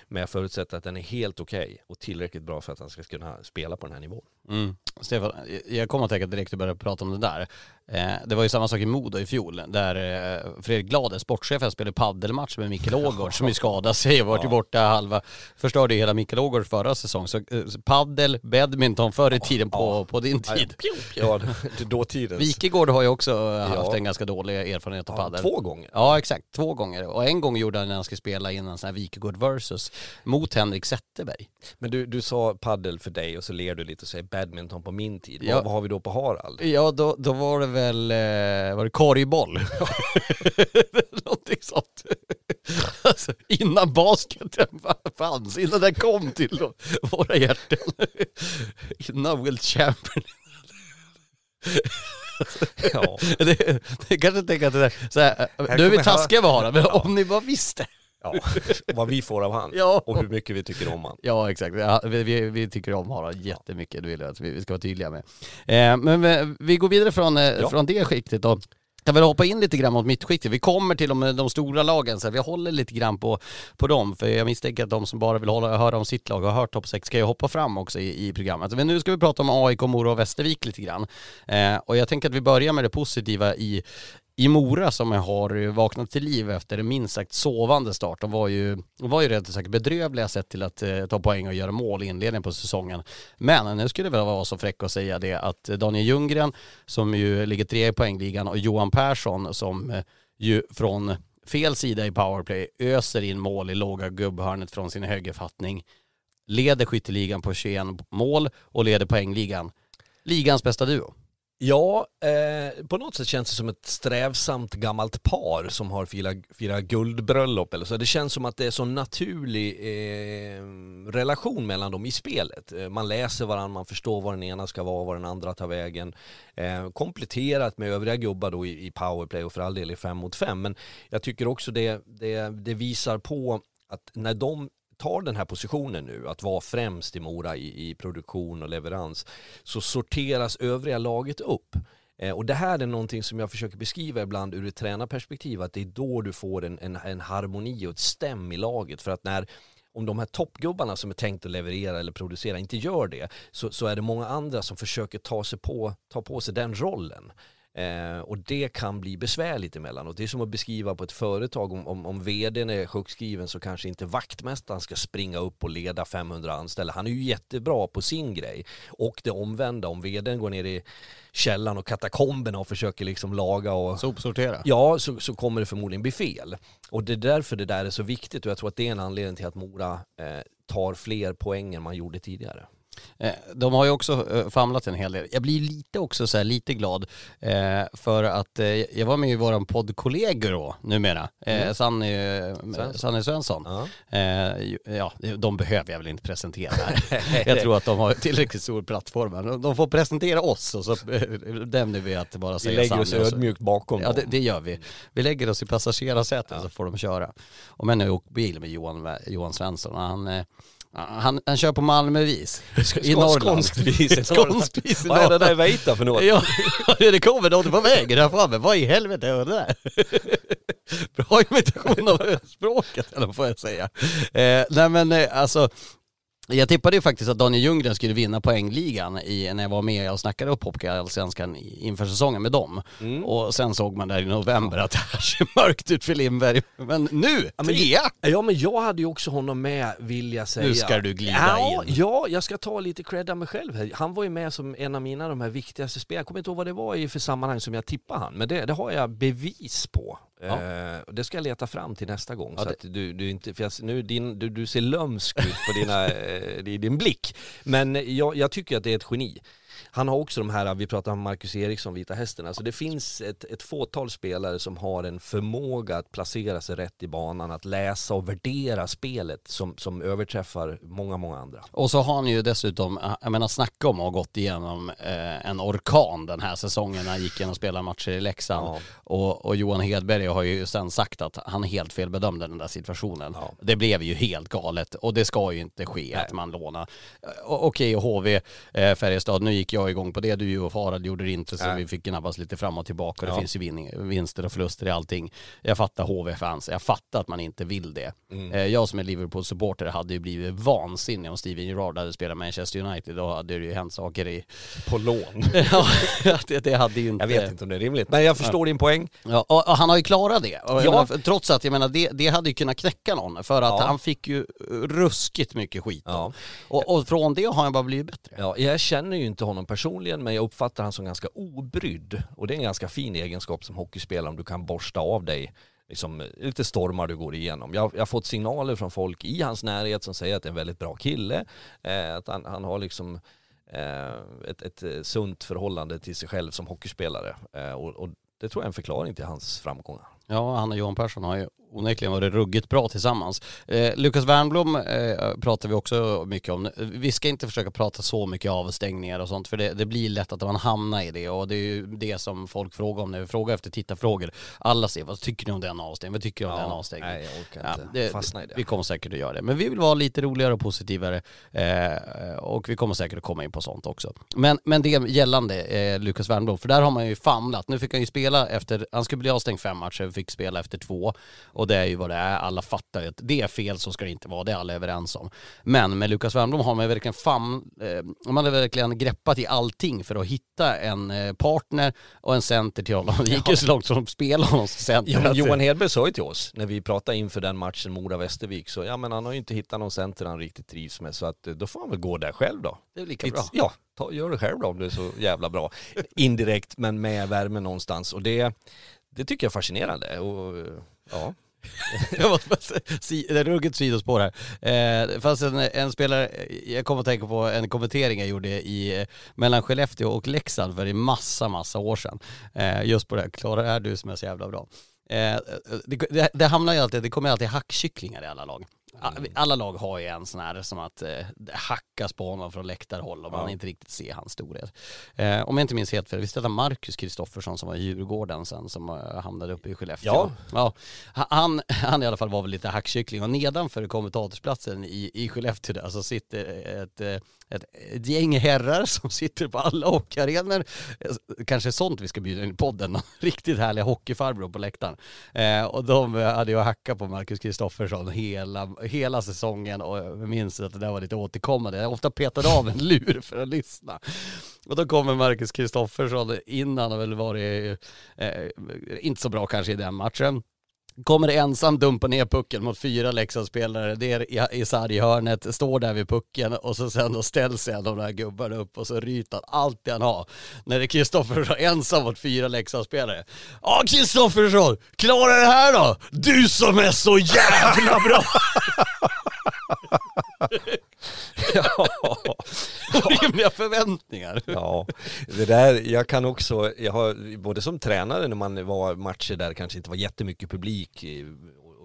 men jag förutsätter att den är helt okej okay och tillräckligt bra för att han ska kunna spela på den här nivån. Mm. Stefan, jag kommer att tänka direkt du började prata om det där. Eh, det var ju samma sak i Modo i fjol, där eh, Fredrik Glade, sportchefen, spelade paddelmatch med Mikael Ågård som ju skadade sig och varit ja. borta halva, förstörde ju hela Mikael Ågårds förra säsong. Så eh, paddel, badminton förr i tiden på, ja. på din tid. Ja, dåtidens. Wikegård har ju också haft en ganska dålig erfarenhet av paddel. Två gånger. Ja, exakt. Två gånger. Och en gång gjorde han när han skulle spela in en sån här Wikegård versus mot Henrik Zetterberg. Men du, du sa paddel för dig och så ler du lite och säger badminton på min tid. Ja. Vad, vad har vi då på Harald? Ja, då, då var det väl, eh, var det korgboll? Någonting sånt. Alltså, innan basketen fanns, innan den kom till våra hjärtan. innan Will Chamberlain. ja. det, det kanske tänker att det där, så här, nu är vi taskiga med Harald, men ja. om ni bara visste. Ja, vad vi får av han ja. och hur mycket vi tycker om han. Ja exakt, ja, vi, vi, vi, tycker om Harald jättemycket, det vill jag att vi, vi ska vara tydliga med. Eh, men vi, vi, går vidare från, eh, ja. från det skiktet då. Jag vill hoppa in lite grann mot mittskiktet. Vi kommer till de, de stora lagen, så vi håller lite grann på, på dem. För jag misstänker att de som bara vill hålla, höra om sitt lag och har hört topp 6 ska ju hoppa fram också i, i programmet. Men nu ska vi prata om AIK, Mora och Västervik lite grann. Eh, och jag tänker att vi börjar med det positiva i, i Mora som har vaknat till liv efter en minst sagt sovande start. De var ju, de var ju rätt sagt bedrövliga sett till att eh, ta poäng och göra mål i inledningen på säsongen. Men nu skulle jag väl vara så fräck att säga det att Daniel Ljunggren som ju ligger trea i poängligan och Johan Persson som eh, ju från fel sida i powerplay öser in mål i låga gubbhörnet från sin högerfattning. Leder skytteligan på 21 mål och leder poängligan. Ligans bästa duo. Ja, eh, på något sätt känns det som ett strävsamt gammalt par som har firat, firat guldbröllop eller så. Det känns som att det är så naturlig eh, relation mellan dem i spelet. Eh, man läser varandra, man förstår var den ena ska vara, var den andra tar vägen. Eh, kompletterat med övriga gubbar då i, i powerplay och för all del i fem mot fem. Men jag tycker också det, det, det visar på att när de tar den här positionen nu, att vara främst i Mora i, i produktion och leverans, så sorteras övriga laget upp. Eh, och det här är någonting som jag försöker beskriva ibland ur ett tränarperspektiv, att det är då du får en, en, en harmoni och ett stäm i laget. För att när om de här toppgubbarna som är tänkt att leverera eller producera inte gör det, så, så är det många andra som försöker ta, sig på, ta på sig den rollen. Eh, och det kan bli besvärligt emellanåt. Det är som att beskriva på ett företag om, om, om vdn är sjukskriven så kanske inte vaktmästaren ska springa upp och leda 500 anställda. Han är ju jättebra på sin grej. Och det omvända, om vdn går ner i källan och katakomberna och försöker liksom laga och sopsortera. Ja, så, så kommer det förmodligen bli fel. Och det är därför det där är så viktigt och jag tror att det är en anledning till att Mora eh, tar fler poäng än man gjorde tidigare. Eh, de har ju också eh, famlat en hel del. Jag blir lite också så här, lite glad eh, för att jag var med i våran poddkollegor då numera. Mm. Sanny, Sanny Svensson. Uh -huh. ja, de behöver jag väl inte presentera här. jag tror att de har tillräckligt stor plattform. De får presentera oss och så nämner vi att bara säga Vi lägger oss ödmjukt bakom Ja, det, det, gör vi. Vi lägger oss i passagerarsätet ja. så får de köra. Och men nu åkt bil med Johan, Johan Svensson. Han Han, han kör på Malmövis. I Norrland. Skånskvis. Skånskvis Vad är det där Veita för något? Ja, det kommer något på vägen här framme. Vad i helvete är det där? Bra imitation av språket, eller får jag säga. Eh, nej men eh, alltså, jag tippade ju faktiskt att Daniel Ljunggren skulle vinna poängligan i, när jag var med och snackade upp Hockeyallsvenskan inför säsongen med dem. Mm. Och sen såg man där i november att det här ser mörkt ut för Lindberg. Men nu, ja, trea! Ja men jag hade ju också honom med vill jag säga. Nu ska du glida ja, in. Ja, jag ska ta lite cred av mig själv Han var ju med som en av mina de här viktigaste spel. Jag kommer inte ihåg vad det var i för sammanhang som jag tippade han. Men det, det har jag bevis på. Ja. Eh, det ska jag leta fram till nästa gång. Ja, så att du, du inte, för jag, nu din, du, du ser lömsk ut på dina, eh, din blick. Men jag, jag tycker att det är ett geni. Han har också de här, vi pratar om Marcus Eriksson, Vita Hästen, alltså det finns ett, ett fåtal spelare som har en förmåga att placera sig rätt i banan, att läsa och värdera spelet som, som överträffar många, många andra. Och så har han ju dessutom, jag menar snacka om att ha gått igenom eh, en orkan den här säsongen när han gick igenom och spelade matcher i Leksand. Ja. Och, och, Johan Hedberg har ju sen sagt att han helt felbedömde den där situationen. Ja. Det blev ju helt galet och det ska ju inte ske Nej. att man lånar. Okej, okay, HV, eh, Färjestad, nu gick jag igång på det. Du och Farad gjorde det inte så Nej. vi fick gnabbas lite fram och tillbaka. Ja. Det finns ju vin vinster och förluster i allting. Jag fattar HV-fans, jag fattar att man inte vill det. Mm. Eh, jag som är Liverpool-supporter hade ju blivit vansinnig om Steven Gerrard hade spelat Manchester United. Då hade det ju hänt saker i... På lån? ja, det, det, hade ju inte... Jag vet inte om det är rimligt, men jag förstår ja. din poäng. Ja, och, och, han har ju klarat det. Och, ja. menar, trots att, jag menar, det, det hade ju kunnat knäcka någon. För att han fick ju ruskigt mycket skit. Och, och från det har han bara blivit bättre. Ja, jag känner ju inte honom personligen, personligen men jag uppfattar han som ganska obrydd. Och det är en ganska fin egenskap som hockeyspelare om du kan borsta av dig liksom, lite stormar du går igenom. Jag, jag har fått signaler från folk i hans närhet som säger att det är en väldigt bra kille, eh, att han, han har liksom eh, ett, ett eh, sunt förhållande till sig själv som hockeyspelare. Eh, och, och det tror jag är en förklaring till hans framgångar. Ja, han och Johan Persson har ju onekligen varit ruggigt bra tillsammans. Eh, Lukas Wernblom eh, pratar vi också mycket om. Vi ska inte försöka prata så mycket avstängningar och sånt för det, det, blir lätt att man hamnar i det och det är ju det som folk frågar om när vi frågar efter tittarfrågor. Alla säger vad tycker ni om den avstängningen? Vad tycker ni om ja, den avstängningen? Nej, jag orkar inte ja, det, fastna i det. Vi kommer säkert att göra det. Men vi vill vara lite roligare och positivare eh, och vi kommer säkert att komma in på sånt också. Men, men det gällande eh, Lukas Wernblom, för där har man ju famlat. Nu fick han ju spela efter, han skulle bli avstängd fem matcher, fick spela efter två och det är ju vad det är. Alla fattar ju att det är fel, så ska det inte vara. Det är alla överens om. Men med Lukas Wernbloom har man verkligen fam, eh, man har verkligen greppat i allting för att hitta en eh, partner och en center till honom. Det gick ju så långt som de spelade honom som center. Ja, Johan Hedberg sa ju till oss när vi pratade inför den matchen Mora-Västervik så ja men han har ju inte hittat någon center han riktigt trivs med så att eh, då får han väl gå där själv då. Det är lika bra. Ja, ta, gör det själv då om det är så jävla bra. Indirekt men med värme någonstans och det, det tycker jag är fascinerande. Och, ja. jag måste säga, ruggigt sidospår här. Eh, det fanns en, en, spelare, jag kommer att tänka på en kommentering jag gjorde i, eh, mellan Skellefteå och Leksand för en massa, massa år sedan. Eh, just på det här, Klara är du som är så jävla bra. Eh, eh det, det, det hamnar ju alltid, det kommer alltid hackkycklingar i alla lag. Alla lag har ju en sån här som att eh, hackas på honom från läktarhåll och man inte riktigt ser hans storhet. Eh, om jag inte minns helt fel, visst hette Marcus Kristoffersson som var i Djurgården sen som uh, hamnade uppe i Skellefteå? Ja. ja. Han, han i alla fall var väl lite hackkyckling och nedanför kommentatorsplatsen i, i Skellefteå där så sitter ett, eh, ett, ett gäng herrar som sitter på alla hockeyarenor. Kanske sånt vi ska bjuda in i podden, riktigt härliga hockeyfarbror på läktaren. Eh, och de hade ju hackat på Marcus Kristoffersson hela hela säsongen och jag minns att det där var lite återkommande. Jag ofta petade av en lur för att lyssna. Och då kommer Marcus Kristoffersson in, han har väl varit, eh, inte så bra kanske i den matchen. Kommer ensam dumpa ner pucken mot fyra Leksandsspelare, det är i sarghörnet, står där vid pucken och så sen då ställs sig de där gubbarna upp och så rytar allt det han har. När det är Kristoffersson ensam mot fyra Leksandsspelare. Ja Kristoffersson, klara det här då! Du som är så jävla bra! ja. Orimliga förväntningar. ja, det där, jag kan också, jag har både som tränare när man var matcher där kanske inte var jättemycket publik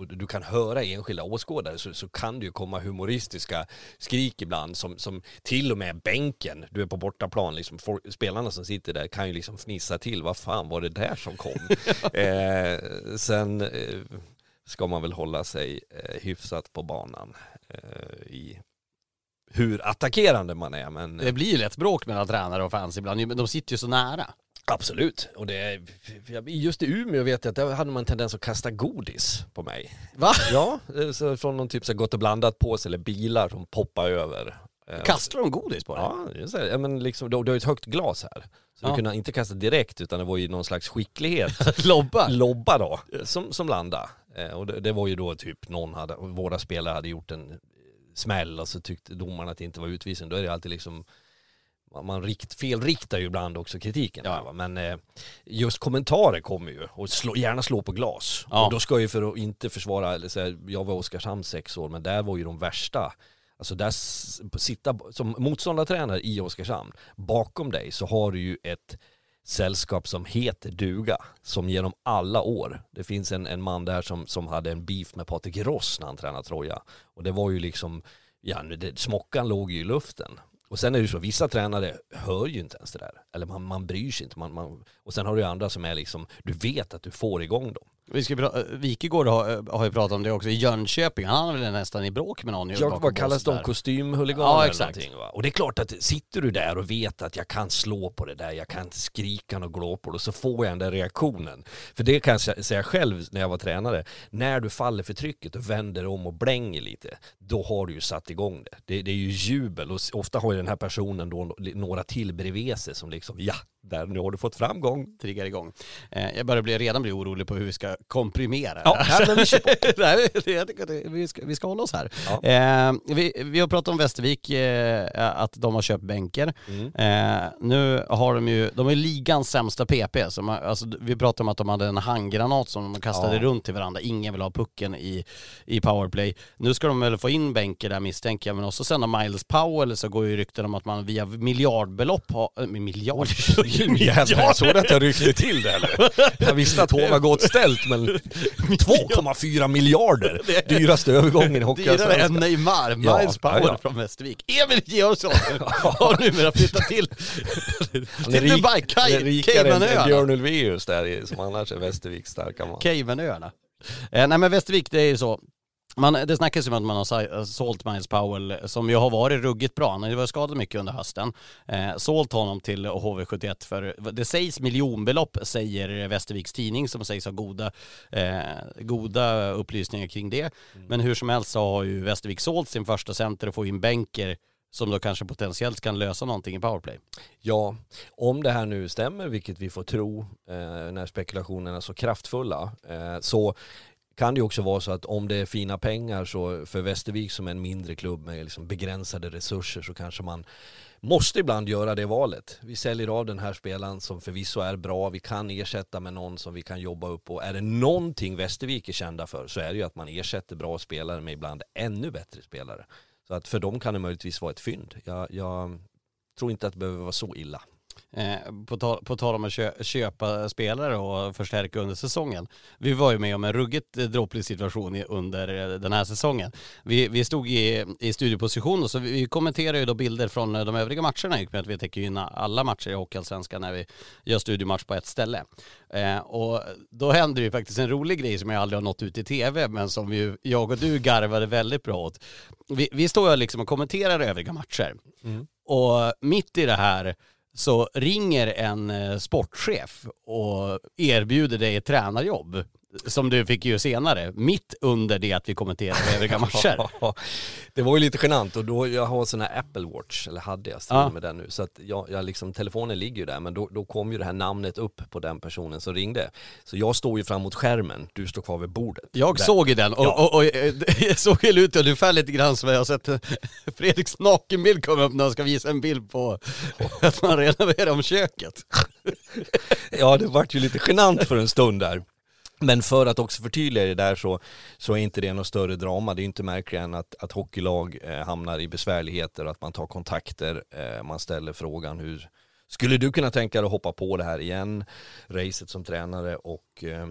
och du kan höra enskilda åskådare så, så kan det ju komma humoristiska skrik ibland som, som till och med bänken, du är på bortaplan, liksom, for, spelarna som sitter där kan ju liksom fnissa till, vad fan var det där som kom? eh, sen eh, ska man väl hålla sig eh, hyfsat på banan eh, i hur attackerande man är. Men Det blir ju lätt bråk mellan tränare och fans ibland, men de sitter ju så nära. absolut. Och det är, just i Umeå vet jag att där hade man en tendens att kasta godis på mig. Va? Ja, eh, så från någon typ så gott och blandat påse eller bilar som poppar över. Eh, Kastar de godis på dig? Ja, det så här, ja men liksom, du, du har ju ett högt glas här. Så Ja. du kunde inte kasta direkt utan det var ju någon slags skicklighet. Lobba? Lobba då, som, som landade. Eh, och det, det var ju då typ någon hade, våra spelare hade gjort en smäll och så tyckte domarna att det inte var utvisning. Då är det alltid liksom man, rikt, felriktar ju ibland också kritiken. Ja. Här? Men eh, just kommentarer kommer ju och slå, gärna slå på glas. Ja. Och då ska jag ju för att inte försvara, eller så här, jag var i Oskarshamn sex år men där var ju de värsta Alltså där sitta som motståndartränare i Oskarshamn, bakom dig så har du ju ett sällskap som heter duga, som genom alla år, det finns en, en man där som, som hade en beef med Patrik Ross när han tränade Troja. Och det var ju liksom, ja det, smockan låg ju i luften. Och sen är det ju så, vissa tränare hör ju inte ens det där. Eller man, man bryr sig inte. Man, man, och sen har du ju andra som är liksom, du vet att du får igång dem. Vi ska pra- Wikegård har, har ju pratat om det också i Jönköping, han är väl nästan i bråk med någon Jag, vad kallas de? Kostymhuliganer Ja, eller någonting va? Och det är klart att sitter du där och vet att jag kan slå på det där, jag kan skrika och glå på det, så får jag den där reaktionen. För det kan jag sä- säga själv när jag var tränare, när du faller för trycket och vänder om och blänger lite, då har du ju satt igång det. Det, det är ju jubel och ofta har ju den här personen då några till bredvid sig som liksom, ja, där nu har du fått framgång. triggar igång. Eh, jag börjar bli, redan bli orolig på hur vi ska komprimera Ja, här. men vi kör på. Nej, det- jag tycker att det, vi, ska, vi ska hålla oss här. Ja. Eh, vi, vi har pratat om Västervik, eh, att de har köpt bänker. Mm. Eh, nu har de ju, de är ligans sämsta PP. Som, har- alltså, vi pratade om att de hade en handgranat som de kastade Ja. runt till varandra. Ingen vill ha pucken i, i powerplay. Nu ska de väl få in bänker där misstänker jag, men också sen har Miles Powell så går ju rykten om att man via miljardbelopp har, äh, Jävlar, jag såg att jag ryckte till det eller? Jag visste att hon var gott ställt men 2,4 miljarder! Dyraste övergången i Dyrare än Hockeyallsvenskan. Neymar, Ja, Miles ja, ja. från Västervik. Emil Georgsson har numera flyttat till, till Dubai, Caymanöarna. Björn Ulvaeus där som annars är Västerviks starka man. Caymanöarna. Eh, nej men Västervik, det är ju så. Man, det snackas ju om att man har sa- sålt Miles Powell som ju har varit ruggigt bra. Han har ju varit skadad mycket under hösten. Eh, sålt honom till HV71 för, det sägs miljonbelopp säger Västerviks tidning som sägs ha goda, eh, goda upplysningar kring det. Men hur som helst så har ju Västervik sålt sin första center och får in bänker som då kanske potentiellt kan lösa någonting i powerplay. Ja, om det här nu stämmer, vilket vi får tro eh, när spekulationerna är så kraftfulla, eh, så kan det ju också vara så att om det är fina pengar så för Västervik som är en mindre klubb med liksom begränsade resurser så kanske man måste ibland göra det valet. Vi säljer av den här spelaren som förvisso är bra, vi kan ersätta med någon som vi kan jobba upp och är det någonting Västervik är kända för så är det ju att man ersätter bra spelare med ibland ännu bättre spelare. Så att för dem kan det möjligtvis vara ett fynd. Jag, jag tror inte att det behöver vara så illa. Eh, på, tal, på tal om att kö, köpa spelare och förstärka under säsongen. Vi var ju med om en ruggigt dropplig situation under eh, den här säsongen. Vi, vi stod i, i studieposition och så vi, vi kommenterar ju då bilder från eh, de övriga matcherna i och med att vi täcker in alla matcher i Hockeyallsvenskan när vi gör studiematch på ett ställe. Eh, och då händer ju faktiskt en rolig grej som jag aldrig har nått ut i tv men som ju, jag och du garvade väldigt bra åt. Vi, vi står ju liksom och kommenterar övriga matcher. Och mitt i det här så ringer en eh, sportchef och erbjuder dig ett tränarjobb. Som du fick ju senare, mitt under det att vi kommenterar övriga matcher. det var ju lite genant och då, jag har sån här Apple Watch, eller hade jag, Ja. med den nu. Så att jag, jag liksom, telefonen ligger ju där men då, då kom ju det här namnet upp på den personen som ringde. Så jag står ju fram mot skärmen, du står kvar vid bordet. Jag Där. såg ju den och, Ja. och, och, eh, jag såg ju ut ungefär lite grann som jag har sett eh, Fredriks nakenbild komma upp när han ska visa en bild på att man renoverar om köket. Ja det vart ju lite genant för en stund där. Men för att också förtydliga det där så, så är inte det något större drama. Det är inte märkligare än att, att hockeylag eh, hamnar i besvärligheter, att man tar kontakter, eh, man ställer frågan hur skulle du kunna tänka dig att hoppa på det här igen, racet som tränare och eh,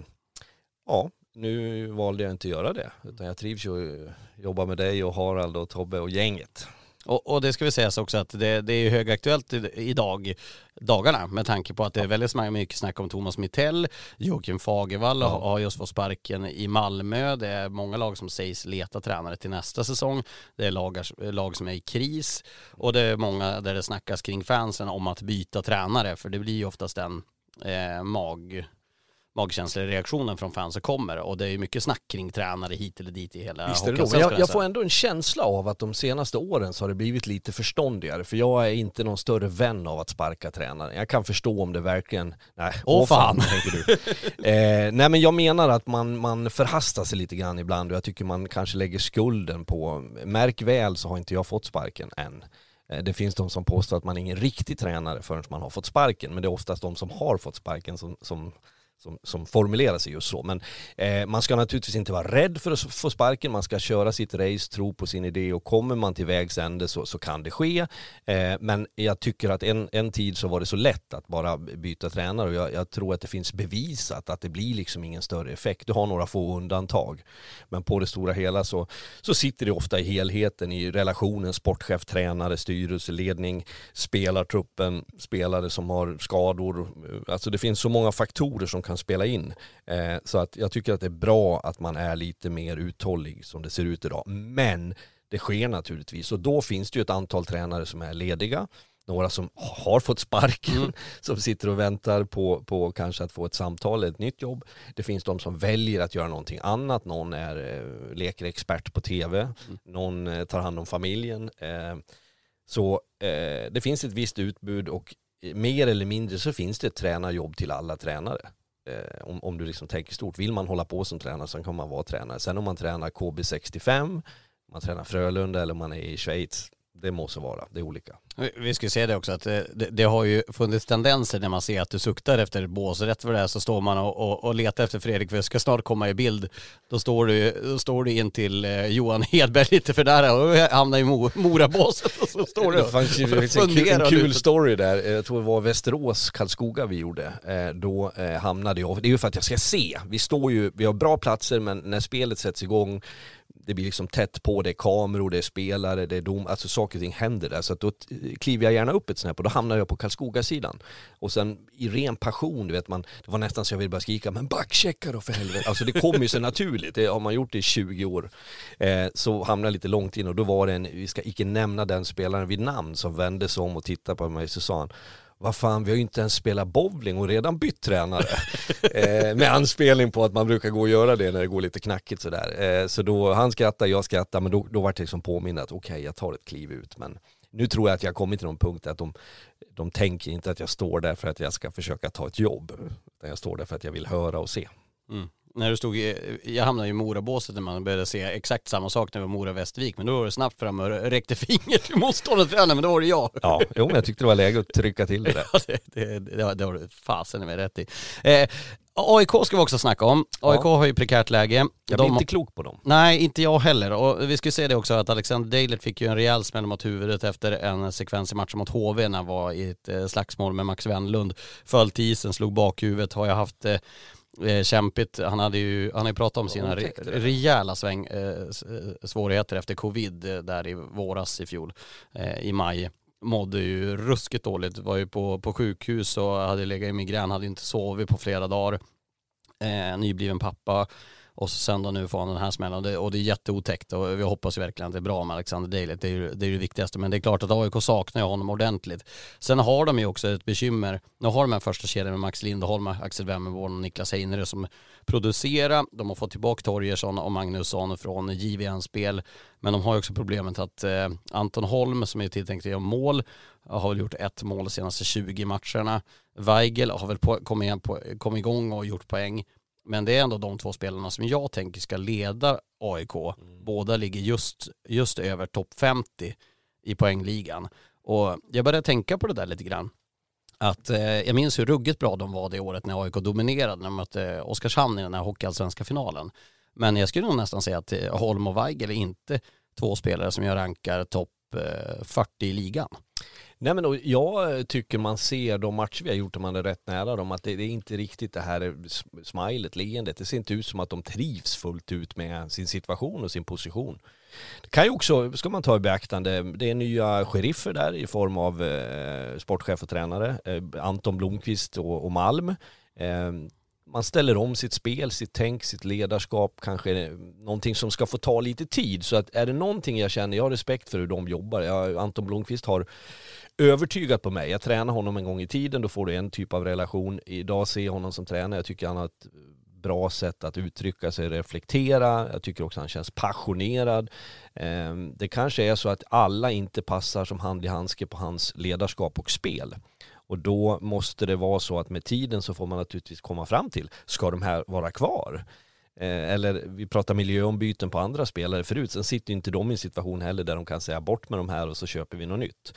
ja, nu valde jag inte att göra det. Utan jag trivs ju att jobba med dig och Harald och Tobbe och gänget. Och, och, det ska vi säga också att det, det är högaktuellt idag, dagarna med tanke på att det är väldigt mycket snack om Thomas Mittell, Joakim Fagervall ja. har just fått sparken i Malmö. Det är många lag som sägs leta tränare till nästa säsong. Det är lag, lag som är i kris och det är många där det snackas kring fansen om att byta tränare för det blir ju oftast en eh, mag magkänslereaktionen från fansen kommer och det är mycket snack kring tränare hit eller dit i hela Visst är det jag, jag får ändå en känsla av att de senaste åren så har det blivit lite förståndigare för jag är inte någon större vän av att sparka tränare. Jag kan förstå om det verkligen, nej, åh, åh fan, fan tänker du. eh, nej men jag menar att man, man förhastar sig lite grann ibland och jag tycker man kanske lägger skulden på, märk väl så har inte jag fått sparken än. Eh, det finns de som påstår att man är ingen riktig tränare förrän man har fått sparken, men det är oftast de som har fått sparken som, som som, som formulerar sig just så. Men eh, man ska naturligtvis inte vara rädd för att få sparken, man ska köra sitt race, tro på sin idé och kommer man till vägs ände så, så kan det ske. Eh, men jag tycker att en, en tid så var det så lätt att bara byta tränare och jag, jag, tror att det finns bevisat att det blir liksom ingen större effekt. Du har några få undantag. Men på det stora hela så, så sitter det ofta i helheten i relationen sportchef, tränare, styrelseledning, spelartruppen, spelare som har skador. Alltså det finns så många faktorer som kan spela in. Eh, så att jag tycker att det är bra att man är lite mer uthållig som det ser ut idag. Men det sker naturligtvis och då finns det ju ett antal tränare som är lediga några som har fått sparken, mm. som sitter och väntar på, på kanske att få ett samtal eller ett nytt jobb. Det finns de som väljer att göra någonting annat. Någon är, eh, leker expert på tv, mm. någon eh, tar hand om familjen. Eh, så det finns ett visst utbud och mer eller mindre så finns det ett tränarjobb till alla tränare. Eh, om, om du liksom tänker stort, vill man hålla på som tränare så kan man vara tränare. Sen om man tränar KB65, man tränar Frölunda eller man är i Schweiz, det måste vara, det är olika. Vi ska se det också att det, det, har ju funnits tendenser när man ser att du suktar efter bås. Rätt för det så står man och, och, och letar efter Fredrik för jag ska snart komma i bild. Då står du, då står du in till eh, Johan Hedberg lite för där och hamnar i Morabåset och så står du Det fanns ju en, en kul story där, jag tror det var Västerås, Karlskoga vi gjorde. Eh, då eh, hamnade jag, det är ju för att jag ska se, vi står ju, vi har bra platser men när spelet sätts igång det blir liksom tätt på, det är kameror, det är spelare, det är dom, alltså saker och ting händer där. Så att då kliver jag gärna upp ett snäpp och då hamnar jag på Karlskoga-sidan. Och sen i ren passion, du vet man, det var nästan så jag ville börja skrika, men backchecka då för helvete. Alltså det kommer ju så naturligt, det har man gjort det i 20 år. Eh, så hamnade jag lite långt in och då var det en, vi ska icke nämna den spelaren vid namn, som vände sig om och tittade på mig så sa han, vad fan, vi har ju inte ens spelat bowling och redan bytt tränare. eh, med anspelning på att man brukar gå och göra det när det går lite knackigt sådär. Eh, så då, han skrattar, jag skrattar, men då, då var det liksom påminnet att okej, okay, jag tar ett kliv ut. Men nu tror jag att jag har kommit till någon punkt att de, de tänker inte att jag står där för att jag ska försöka ta ett jobb. Utan jag står där för att jag vill höra och se. Mm när du stod i, jag hamnade i Morabåset när man började se exakt samma sak när det var Mora-Västervik, men då var det snabbt fram och räckte finger till motståndartränaren, men då var det jag. Ja, jo men jag tyckte det var läge att trycka till det där. ja, det, det, det, det var du fasen med rätt i. Eh, AIK ska vi också snacka om. AIK ja. har ju prekärt läge. Jag blir De... inte klok på dem. Nej, inte jag heller. Och vi ska se det också att Alexander Dejlet fick ju en rejäl smäll mot huvudet efter en sekvens i matchen mot HV när han var i ett eh, slagsmål med Max Wendlund. Föll till isen, slog bakhuvudet, har jag haft eh, kämpigt. Han hade ju, han har ju pratat om sina re, rejäla sväng, eh, eh, svårigheter efter covid eh, där i våras i fjol, eh, i maj. Mådde ju ruskigt dåligt, var ju på, på sjukhus och hade legat i migrän, hade inte sovit på flera dagar. Nybliven pappa och sen då nu får han den här smällen och det, och det är jätteotäckt och vi hoppas ju verkligen att det är bra med Alexander Dejlet. Det är ju det, är det viktigaste. Men det är klart att AIK saknar ju honom ordentligt. Sen har de ju också ett bekymmer. Nu har de en första kedjan med Max Lindholm, Axel Wemmerborn och Niklas Heinerö som producerar. De har fått tillbaka Torgersson och Magnusson från JVM-spel. Men de har ju också problemet att eh, Anton Holm som är tilltänkt att göra mål har väl gjort ett mål de senaste 20 matcherna. Weigel har väl på, kommit, på, kommit igång och gjort poäng. Men det är ändå de två spelarna som jag tänker ska leda AIK. Mm. Båda ligger just, just över topp 50 i poängligan. Och jag började tänka på det där lite grann. Att eh, jag minns hur ruggigt bra de var det året när AIK dominerade när de mötte Oskarshamn i den här hockeyallsvenska finalen. Men jag skulle nog nästan säga att eh, Holm och Weigel är inte två spelare som jag rankar topp eh, 40 i ligan. Nej men och jag tycker man ser de matcher vi har gjort, om man är rätt nära dem, att det, det är inte riktigt det här smilet, leendet. Det ser inte ut som att de trivs fullt ut med sin situation och sin position. Det kan ju också, ska man ta i beaktande, det är nya sheriffer där i form av eh, sportchef och tränare, eh, Anton Blomqvist och, och Malm. Eh, man ställer om sitt spel, sitt tänk, sitt ledarskap, kanske någonting som ska få ta lite tid. Så att är det någonting jag känner, jag har respekt för hur de jobbar. Jag, Anton Blomqvist har övertygat på mig. Jag tränade honom en gång i tiden, då får du en typ av relation. Idag ser jag honom som tränare, jag tycker han har ett bra sätt att uttrycka sig, reflektera. Jag tycker också han känns passionerad. Ehm, det kanske är så att alla inte passar som hand i handske på hans ledarskap och spel. Och då måste det vara så att med tiden så får man naturligtvis komma fram till, ska de här vara kvar? Eh, eller vi pratar miljöombyten på andra spelare förut, sen sitter inte de i en situation heller där de kan säga bort med de här och så köper vi något nytt.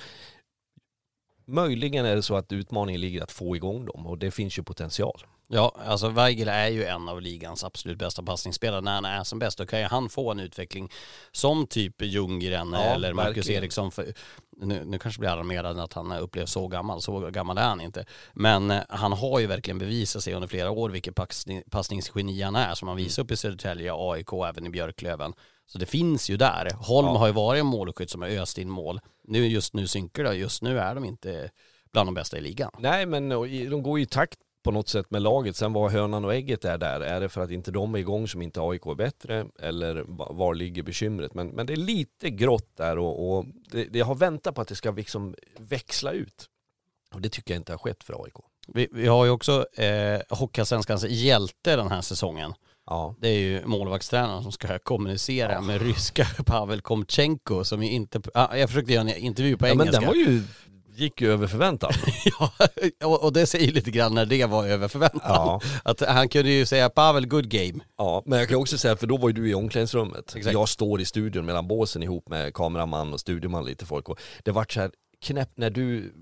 Möjligen är det så att utmaningen ligger att få igång dem och det finns ju potential. Ja, alltså Weigel är ju en av ligans absolut bästa passningsspelare. När han är som bäst då kan ju han få en utveckling som typ Ljunggren ja, eller Marcus verkligen. Eriksson. För, nu, nu kanske blir alarmerad att han upplevs så gammal, så gammal är han inte. Men eh, han har ju verkligen bevisat sig under flera år vilket passning, passningsgeni han är som han visar upp i Södertälje, AIK och även i Björklöven. Så det finns ju där. Holm ja. har ju varit en målskytt som har öst in mål. Nu just nu synkar det, just nu är de inte bland de bästa i ligan. Nej men de går ju i takt på något sätt med laget. Sen vad hönan och ägget är där, är det för att inte de är igång som inte AIK är bättre eller var ligger bekymret? Men, men det är lite grått där och, och det, det har väntat på att det ska liksom växla ut. Och det tycker jag inte har skett för AIK. Vi, vi har ju också eh, Hockeyallsvenskans hjälte den här säsongen. Ja. Det är ju målvaktstränaren som ska kommunicera ja. med ryska Pavel Komchenko som ju inte, jag försökte göra en intervju på engelska. Ja, men den var ju gick ju över förväntan. ja, och det säger lite grann när det var över förväntan. Ja. Att han kunde ju säga Pavel, good game. Ja, men jag kan också säga, för då var ju du i omklädningsrummet. Exakt. Jag står i studion mellan båsen ihop med kameraman och studioman lite folk och det vart så här knäppt när du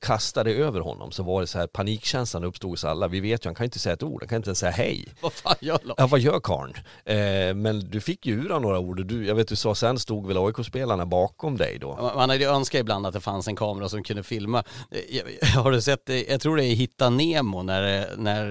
kastade över honom så var det så här panikkänslan uppstod hos alla. Vi vet ju, han kan inte säga ett ord, han kan inte ens säga hej. Vad fan gör Lars? Ja, vad gör karln? Eh, men du fick ju ur några ord du, jag vet du sa sen stod väl AIK-spelarna bakom dig då? Man hade ju önskat ibland att det fanns en kamera som kunde filma. Har du sett, jag tror det är Hitta Nemo när, när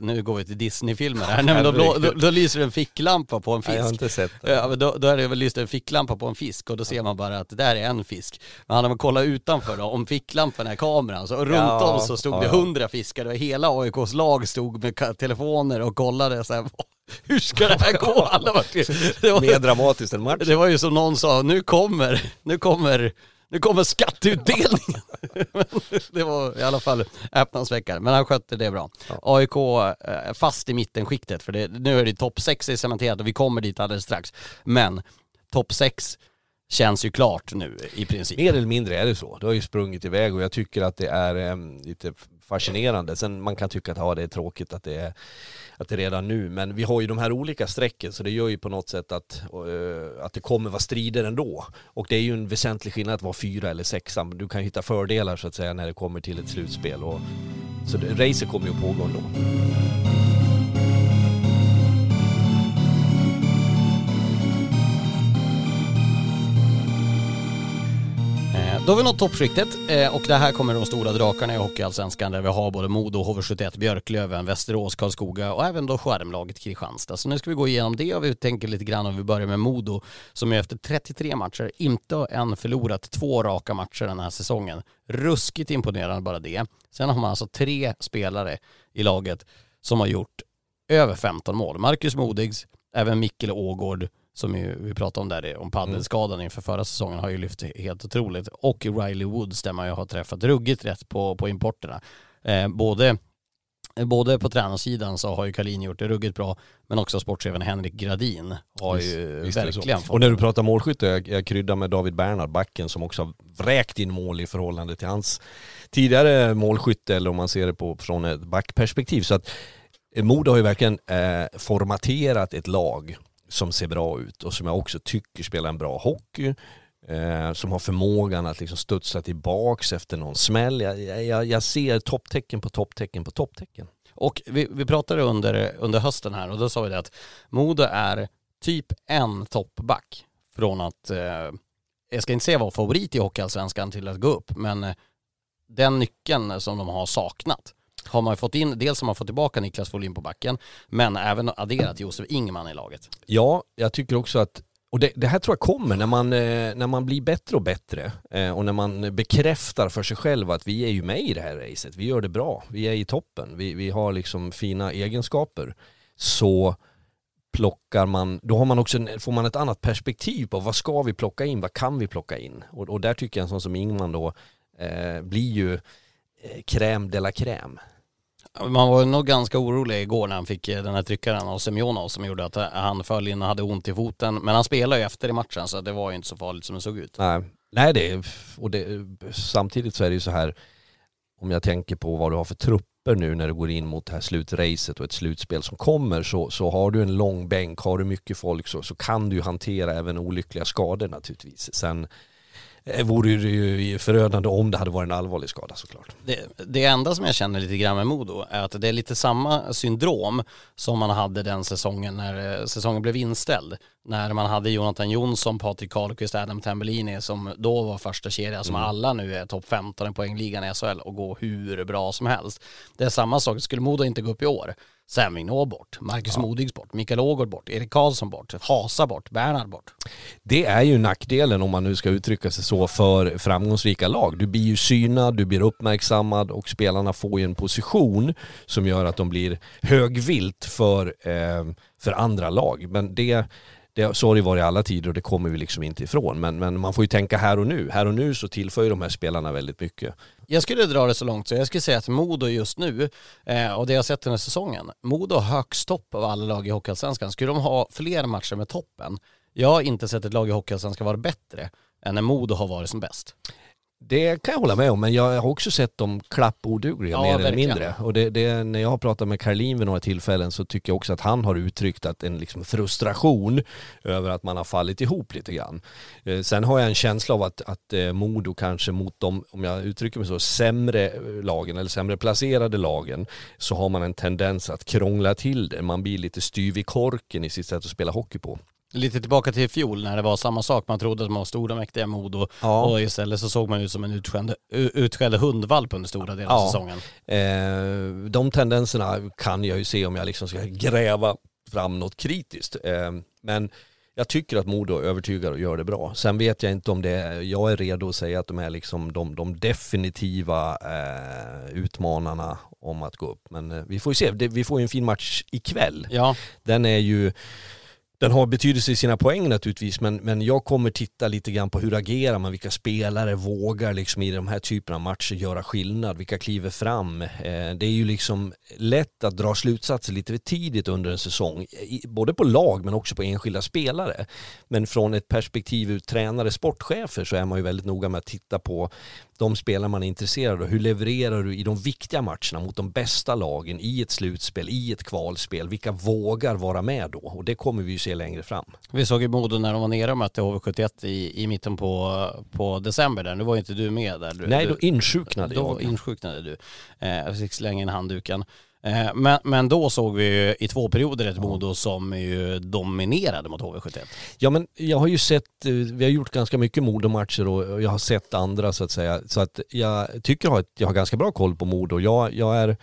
nu går vi till Disney-filmer här, Nej, men då, då, då, då, lyser en ficklampa på en fisk. Nej, jag har inte sett det. Ja, då, då är det väl lyst en ficklampa på en fisk och då ser man bara att det där är en fisk. Men hade man kollat utanför då, om fick ficklampan är kameran, så runt ja, om så stod ja, det hundra fiskare och hela AIKs lag stod med telefoner och kollade så här, hur ska det här gå? Alla var, det var, Mer dramatiskt än match. Det var ju som någon sa, nu kommer, nu kommer nu kommer skatteutdelningen. det var i alla fall öppnansväckare, men han skötte det bra. Ja. AIK eh, fast i mittenskiktet, för det, nu är det topp 6 är cementerat och vi kommer dit alldeles strax. Men topp 6 känns ju klart nu i princip. Mer eller mindre är det så. Det har ju sprungit iväg och jag tycker att det är um, lite fascinerande. Sen man kan tycka att ja, det är tråkigt att det är, att det är redan nu, men vi har ju de här olika strecken så det gör ju på något sätt att, uh, att det kommer vara strider ändå. Och det är ju en väsentlig skillnad att vara fyra eller sexa. Du kan hitta fördelar så att säga när det kommer till ett slutspel. Och, så det, racet kommer ju att pågå ändå. Då har vi nått toppskiktet eh, och det här kommer de stora drakarna i Hockeyallsvenskan där vi har både Modo, HV71, Björklöven, Västerås, Karlskoga och även då skärmlaget Kristianstad. Så nu ska vi gå igenom det och vi tänker lite grann om vi börjar med Modo som ju efter 33 matcher inte har än förlorat två raka matcher den här säsongen. Ruskigt imponerande bara det. Sen har man alltså tre spelare i laget som har gjort över 15 mål. Marcus Modigs, även Mikkel Ågård som ju, vi pratade om där, om paddelskadan inför förra säsongen har ju lyft helt otroligt. Och Riley Woods där man ju har träffat ruggigt rätt på, på importerna. Eh, både, både på tränarsidan så har ju Kalin gjort det ruggigt bra, men också sportchefen Henrik Gradin har visst, ju visst verkligen fått Och när du pratar målskytte, jag, jag kryddar med David Bernhard, backen som också har vräkt in mål i förhållande till hans tidigare målskytte, eller om man ser det på, från ett backperspektiv. Så att Modo har ju verkligen eh, formaterat ett lag som ser bra ut och som jag också tycker spelar en bra hockey. Eh, som har förmågan att liksom studsa tillbaks efter någon smäll. Jag, jag, jag ser topptecken på topptecken på topptecken. Och vi, vi pratade under, under hösten här och då sa vi det att Modo är typ en toppback från att eh, jag ska inte säga vara favorit i Hockeyallsvenskan till att gå upp, men eh, den nyckeln som de har saknat har man fått in, dels har man fått tillbaka Niklas Folin på backen, men även adderat Josef Ingman i laget. Ja, jag tycker också att och det, det, här tror jag kommer när man, eh, när man blir bättre och bättre eh, och när man bekräftar för sig själv att vi är ju med i det här racet, vi gör det bra, vi är i toppen, vi, vi har liksom fina egenskaper. Så plockar man, då har man också, får man ett annat perspektiv på vad ska vi plocka in, vad kan vi plocka in? Och, och där tycker jag en sån som Ingman då eh, blir ju eh, crème de la crème. Man var nog ganska orolig igår när han fick eh, den här tryckaren av Semjonov som gjorde att eh, han föll in och hade ont i foten. Men han spelade ju efter i matchen så det var ju inte så farligt som det såg ut. Nej, Nej det, och det, samtidigt så är det ju så här, om jag tänker på vad du har för trupper nu när du går in mot det här slutracet och ett slutspel som kommer så, så har du en lång bänk, har du mycket folk så, så kan du ju hantera även olyckliga skador naturligtvis. Sen Eh, vore det ju förödande om det hade varit en allvarlig skada såklart. Det, det enda som jag känner lite grann med Modo är att det är lite samma syndrom som man hade den säsongen när eh, säsongen blev inställd. När man hade Jonathan Jonsson, Patrik Karlqvist, Adam Tambellini som då var första kedja som mm. alla nu är topp 15 i poängligan i SHL och går hur bra som helst. Det är samma sak, skulle Modo inte gå upp i år Sam Vignå bort, Marcus ja. Modigs bort, Mikael Ågård bort, Erik Karlsson bort, Hasa bort, Bernhard bort. Det är ju nackdelen om man nu ska uttrycka sig så för framgångsrika lag. Du blir ju synad, du blir uppmärksammad och spelarna får ju en position som gör att de blir högvilt för, eh, för andra lag. Men det det, så har det varit i alla tider och det kommer vi liksom inte ifrån. Men, men man får ju tänka här och nu. Här och nu så tillför ju de här spelarna väldigt mycket. Jag skulle dra det så långt så jag skulle säga att Modo just nu, eh, och det jag sett den här säsongen, Modo har högst topp av alla lag i Hockeyallsvenskan. Skulle de ha fler matcher med toppen, jag har inte sett ett lag i Hockeyallsvenskan vara bättre än när Modo har varit som bäst. Det kan jag hålla med om, men jag har också sett dem klappodugliga ja, mer verkligen. eller mindre. Och det, det, när jag har pratat med Karlin vid några tillfällen så tycker jag också att han har uttryckt att en liksom frustration över att man har fallit ihop lite grann. Eh, sen har jag en känsla av att, att eh, Modo kanske mot de, om jag uttrycker mig så, sämre lagen eller sämre placerade lagen så har man en tendens att krångla till det. Man blir lite styv i korken i sitt sätt att spela hockey på. Lite tillbaka till fjol när det var samma sak. Man trodde att man var stora mäktiga Modo ja. och istället så såg man ut som en utskälld, utskälld hundvalp under stora delar av ja. säsongen. Eh, de tendenserna kan jag ju se om jag liksom ska gräva fram något kritiskt. Eh, men jag tycker att Modo övertygar och gör det bra. Sen vet jag inte om det är, jag är redo att säga att de är liksom de, de definitiva eh, utmanarna om att gå upp. Men eh, vi får ju se, det, vi får ju en fin match ikväll. Ja. Den är ju den har betydelse i sina poäng naturligtvis men, men jag kommer titta lite grann på hur agerar man, vilka spelare vågar liksom i de här typerna av matcher göra skillnad, vilka kliver fram. Eh, det är ju liksom lätt att dra slutsatser lite för tidigt under en säsong, både på lag men också på enskilda spelare. Men från ett perspektiv ur tränare, sportchefer så är man ju väldigt noga med att titta på de spelare man är intresserad av. Hur levererar du i de viktiga matcherna mot de bästa lagen i ett slutspel, i ett kvalspel? Vilka vågar vara med då? Och det kommer vi ju se längre fram. Vi såg i Modo när de var nere och mötte HV71 i, i mitten på, på december där. Nu var ju inte du med där. Du, Nej, då insjuknade då jag. Då insjuknade du. Eh, jag fick slänga in handduken. Eh, men, men då såg vi ju i två perioder ett Modo som ju dominerade mot HV71. Ja men jag har ju sett, eh, vi har gjort ganska mycket Modo-matcher och jag har sett andra så att säga. Så att jag tycker att jag har ganska bra koll på Modo. Jag, jag, är,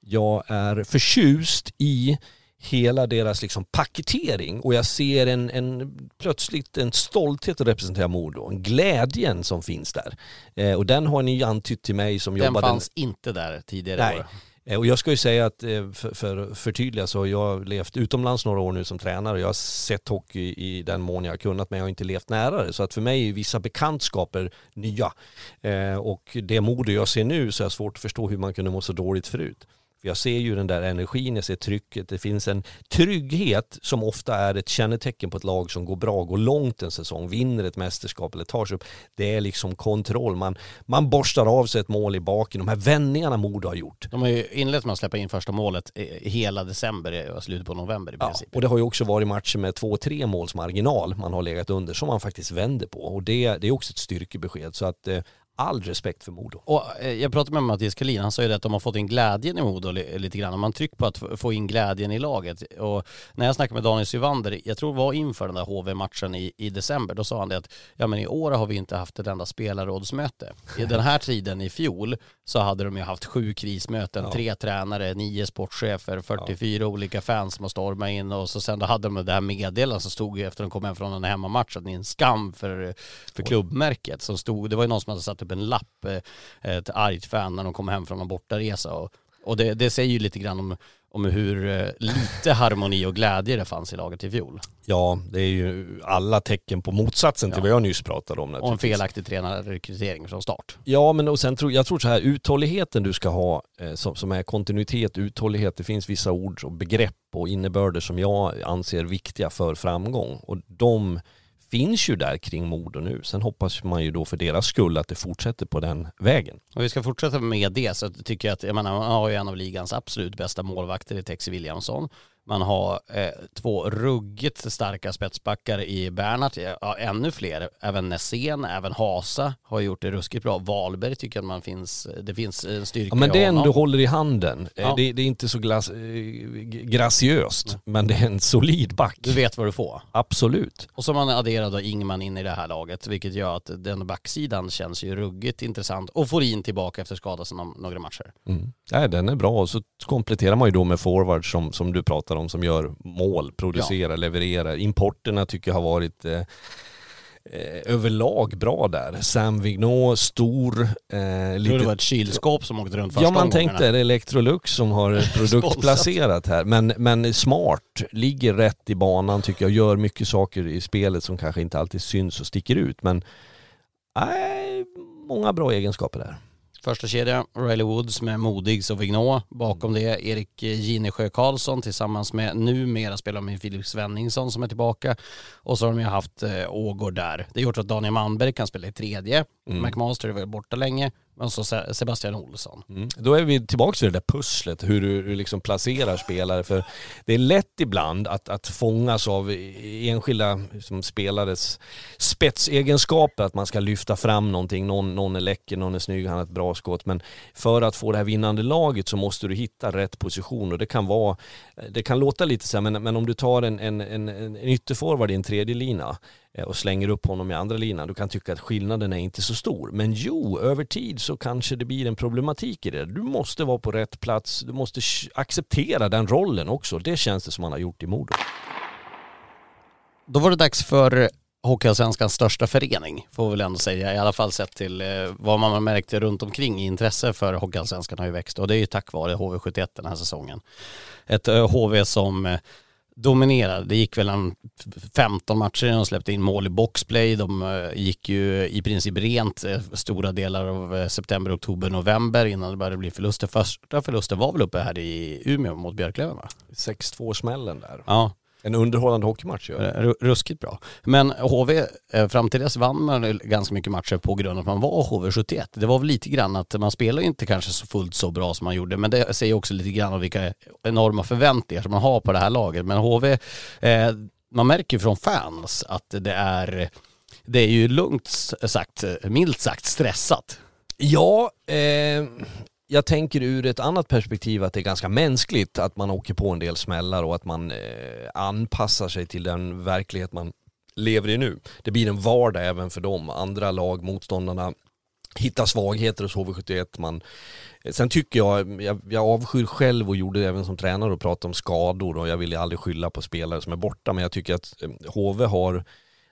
jag är förtjust i hela deras liksom paketering och jag ser en, en plötsligt en stolthet att representera Modo, en glädjen som finns där. Eh, och den har ni antytt till mig som den jobbade... Den fanns inte där tidigare Nej. år. Eh, och jag ska ju säga att eh, för, för förtydliga så har jag levt utomlands några år nu som tränare. Jag har sett hockey i den mån jag har kunnat men jag har inte levt nära det. Så att för mig är vissa bekantskaper nya. Eh, och det mode jag ser nu så är det svårt att förstå hur man kunde må så dåligt förut. För jag ser ju den där energin, jag ser trycket, det finns en trygghet som ofta är ett kännetecken på ett lag som går bra, går långt en säsong, vinner ett mästerskap eller tar sig upp. Det är liksom kontroll, man, man borstar av sig ett mål i baken, de här vändningarna Modo har gjort. De har ju inlett med att släppa in första målet hela december och slutet på november i princip. Ja, och det har ju också varit matcher med två, tre måls marginal man har legat under som man faktiskt vänder på och det, det är också ett styrkebesked. Så att eh, all respekt för Modo. Och eh, jag pratade med Mattias Collin, han sa ju det att de har fått in glädjen i Modo lite grann. Man trycker på att få in glädjen i laget. Och när jag snackade med Daniel Syvander, jag tror det var inför den där HV-matchen i, i december, då sa han det att ja men i år har vi inte haft ett enda spelarrådsmöte. I den här tiden i fjol så hade de ju haft sju krismöten, ja. tre tränare, nio sportchefer, 44 ja. olika fans som har stormat in och så sen då hade de det här meddelandet som stod efter de kom hem från en hemmamatch att det är en skam för, för klubbmärket som stod, det var ju någon som hade satt upp en lapp, eh, ett argt fan när de kom hem från en bortaresa och, och det, det säger ju lite grann om om hur eh, lite harmoni och glädje det fanns i laget i fjol. Ja, det är ju alla tecken på motsatsen till ja. vad jag nyss pratade om. Och en felaktig tränarrekrytering från start. Ja, men och sen tror jag tror så här, uthålligheten du ska ha eh, som, som är kontinuitet, uthållighet, det finns vissa ord och begrepp och innebörder som jag anser viktiga för framgång och de finns ju där kring Modo nu. Sen hoppas man ju då för deras skull att det fortsätter på den vägen. Och vi ska fortsätta med det så tycker jag att, jag menar, man har ju en av ligans absolut bästa målvakter i Tex Williamson. Man har eh, två ruggigt starka spetsbackar i Bernhardt, ja, ännu fler. Även Nässén, även Hasa har gjort det ruskigt bra. Wahlberg tycker att man finns, det finns en styrka ja, men det är en du håller i handen. Ja. Det, det, är inte så glas, graciöst, Nej. men det är en solid back. Du vet vad du får. Absolut. Och så har man adderat då Ingman in i det här laget, vilket gör att den backsidan känns ju ruggigt intressant och får in tillbaka efter skada sedan några matcher. Mm. Nej, den är bra och så kompletterar man ju då med forwards som, som du pratar om som gör mål, producerar, ja. levererar. Importerna tycker jag har varit eh, eh, överlag bra där. Sam Vignot, stor. Eh, lite... Det var ett kylskåp som åkte runt första Ja man tänkte är det Electrolux som har produktplacerat här. Men, men smart, ligger rätt i banan tycker jag, gör mycket saker i spelet som kanske inte alltid syns och sticker ut. Men nej, många bra egenskaper där. Första kedja, Riley Woods med Modigs och Vignot. Bakom det Erik Ginesjö Karlsson tillsammans med numera spelar med Filip Svenningsson som är tillbaka. Och så har de ju haft eh, Ågård där. Det har gjort att Daniel Manberg kan spela i tredje. Mm. McMaster är väl borta länge. Och så Sebastian Olsson. Mm. Då är vi tillbaka till det där pusslet, hur du, liksom placerar spelare. För det är lätt ibland att, att fångas av e- enskilda liksom, spelares spetsegenskaper, att man ska lyfta fram någonting. Någon, någon är läcker, någon är snygg, han har ett bra skott. Men för att få det här vinnande laget så måste du hitta rätt position och det kan vara, det kan låta lite så här, men, men om du tar en, en, en, en ytterforward i en tredje lina Eh, och slänger upp honom i andra linan. Du kan tycka att skillnaden är inte så stor. Men jo, över tid så kanske det blir en problematik i det. Du måste vara på rätt plats, du måste acceptera den rollen också. Det känns det som han har gjort i Modo. Då var det dags för Hockeyallsvenskans största förening, får vi väl ändå säga. I alla fall sett till eh, vad man har märkt runt omkring. i Intresse för Hockeyallsvenskan har ju växt och det är ju tack vare HV71 den här säsongen. Ett eh, HV som dominerade. Det gick väl en 15 matcher innan de släppte in mål i boxplay. De eh, gick ju i princip rent eh, stora delar av eh, september, oktober, november innan det började bli förluster. Första förlusten var väl uppe här i Umeå mot Björklöven va? 6-2 smällen där. Ja. En underhållande hockeymatch ju. Ruskigt bra. Men HV, fram till dess vann man ganska mycket matcher på grund av att man var HV71. Det var väl lite grann att man spelar inte kanske så fullt så bra som man gjorde, men det säger också lite grann om vilka enorma förväntningar som man har på det här laget. Men HV, eh, man märker ju från fans att det är, det är ju lugnt sagt, milt sagt stressat. Ja, eh, jag tänker ur ett annat perspektiv att det är ganska mänskligt att man åker på en del smällar och att man eh, anpassar sig till den verklighet man lever i nu. Det blir en vardag även för dem. Andra lag, motståndarna, hittar svagheter hos HV71. Man, eh, sen tycker jag, jag, jag avskyr själv och gjorde det även som tränare och prata om skador och jag vill aldrig skylla på spelare som är borta men jag tycker att HV eh, har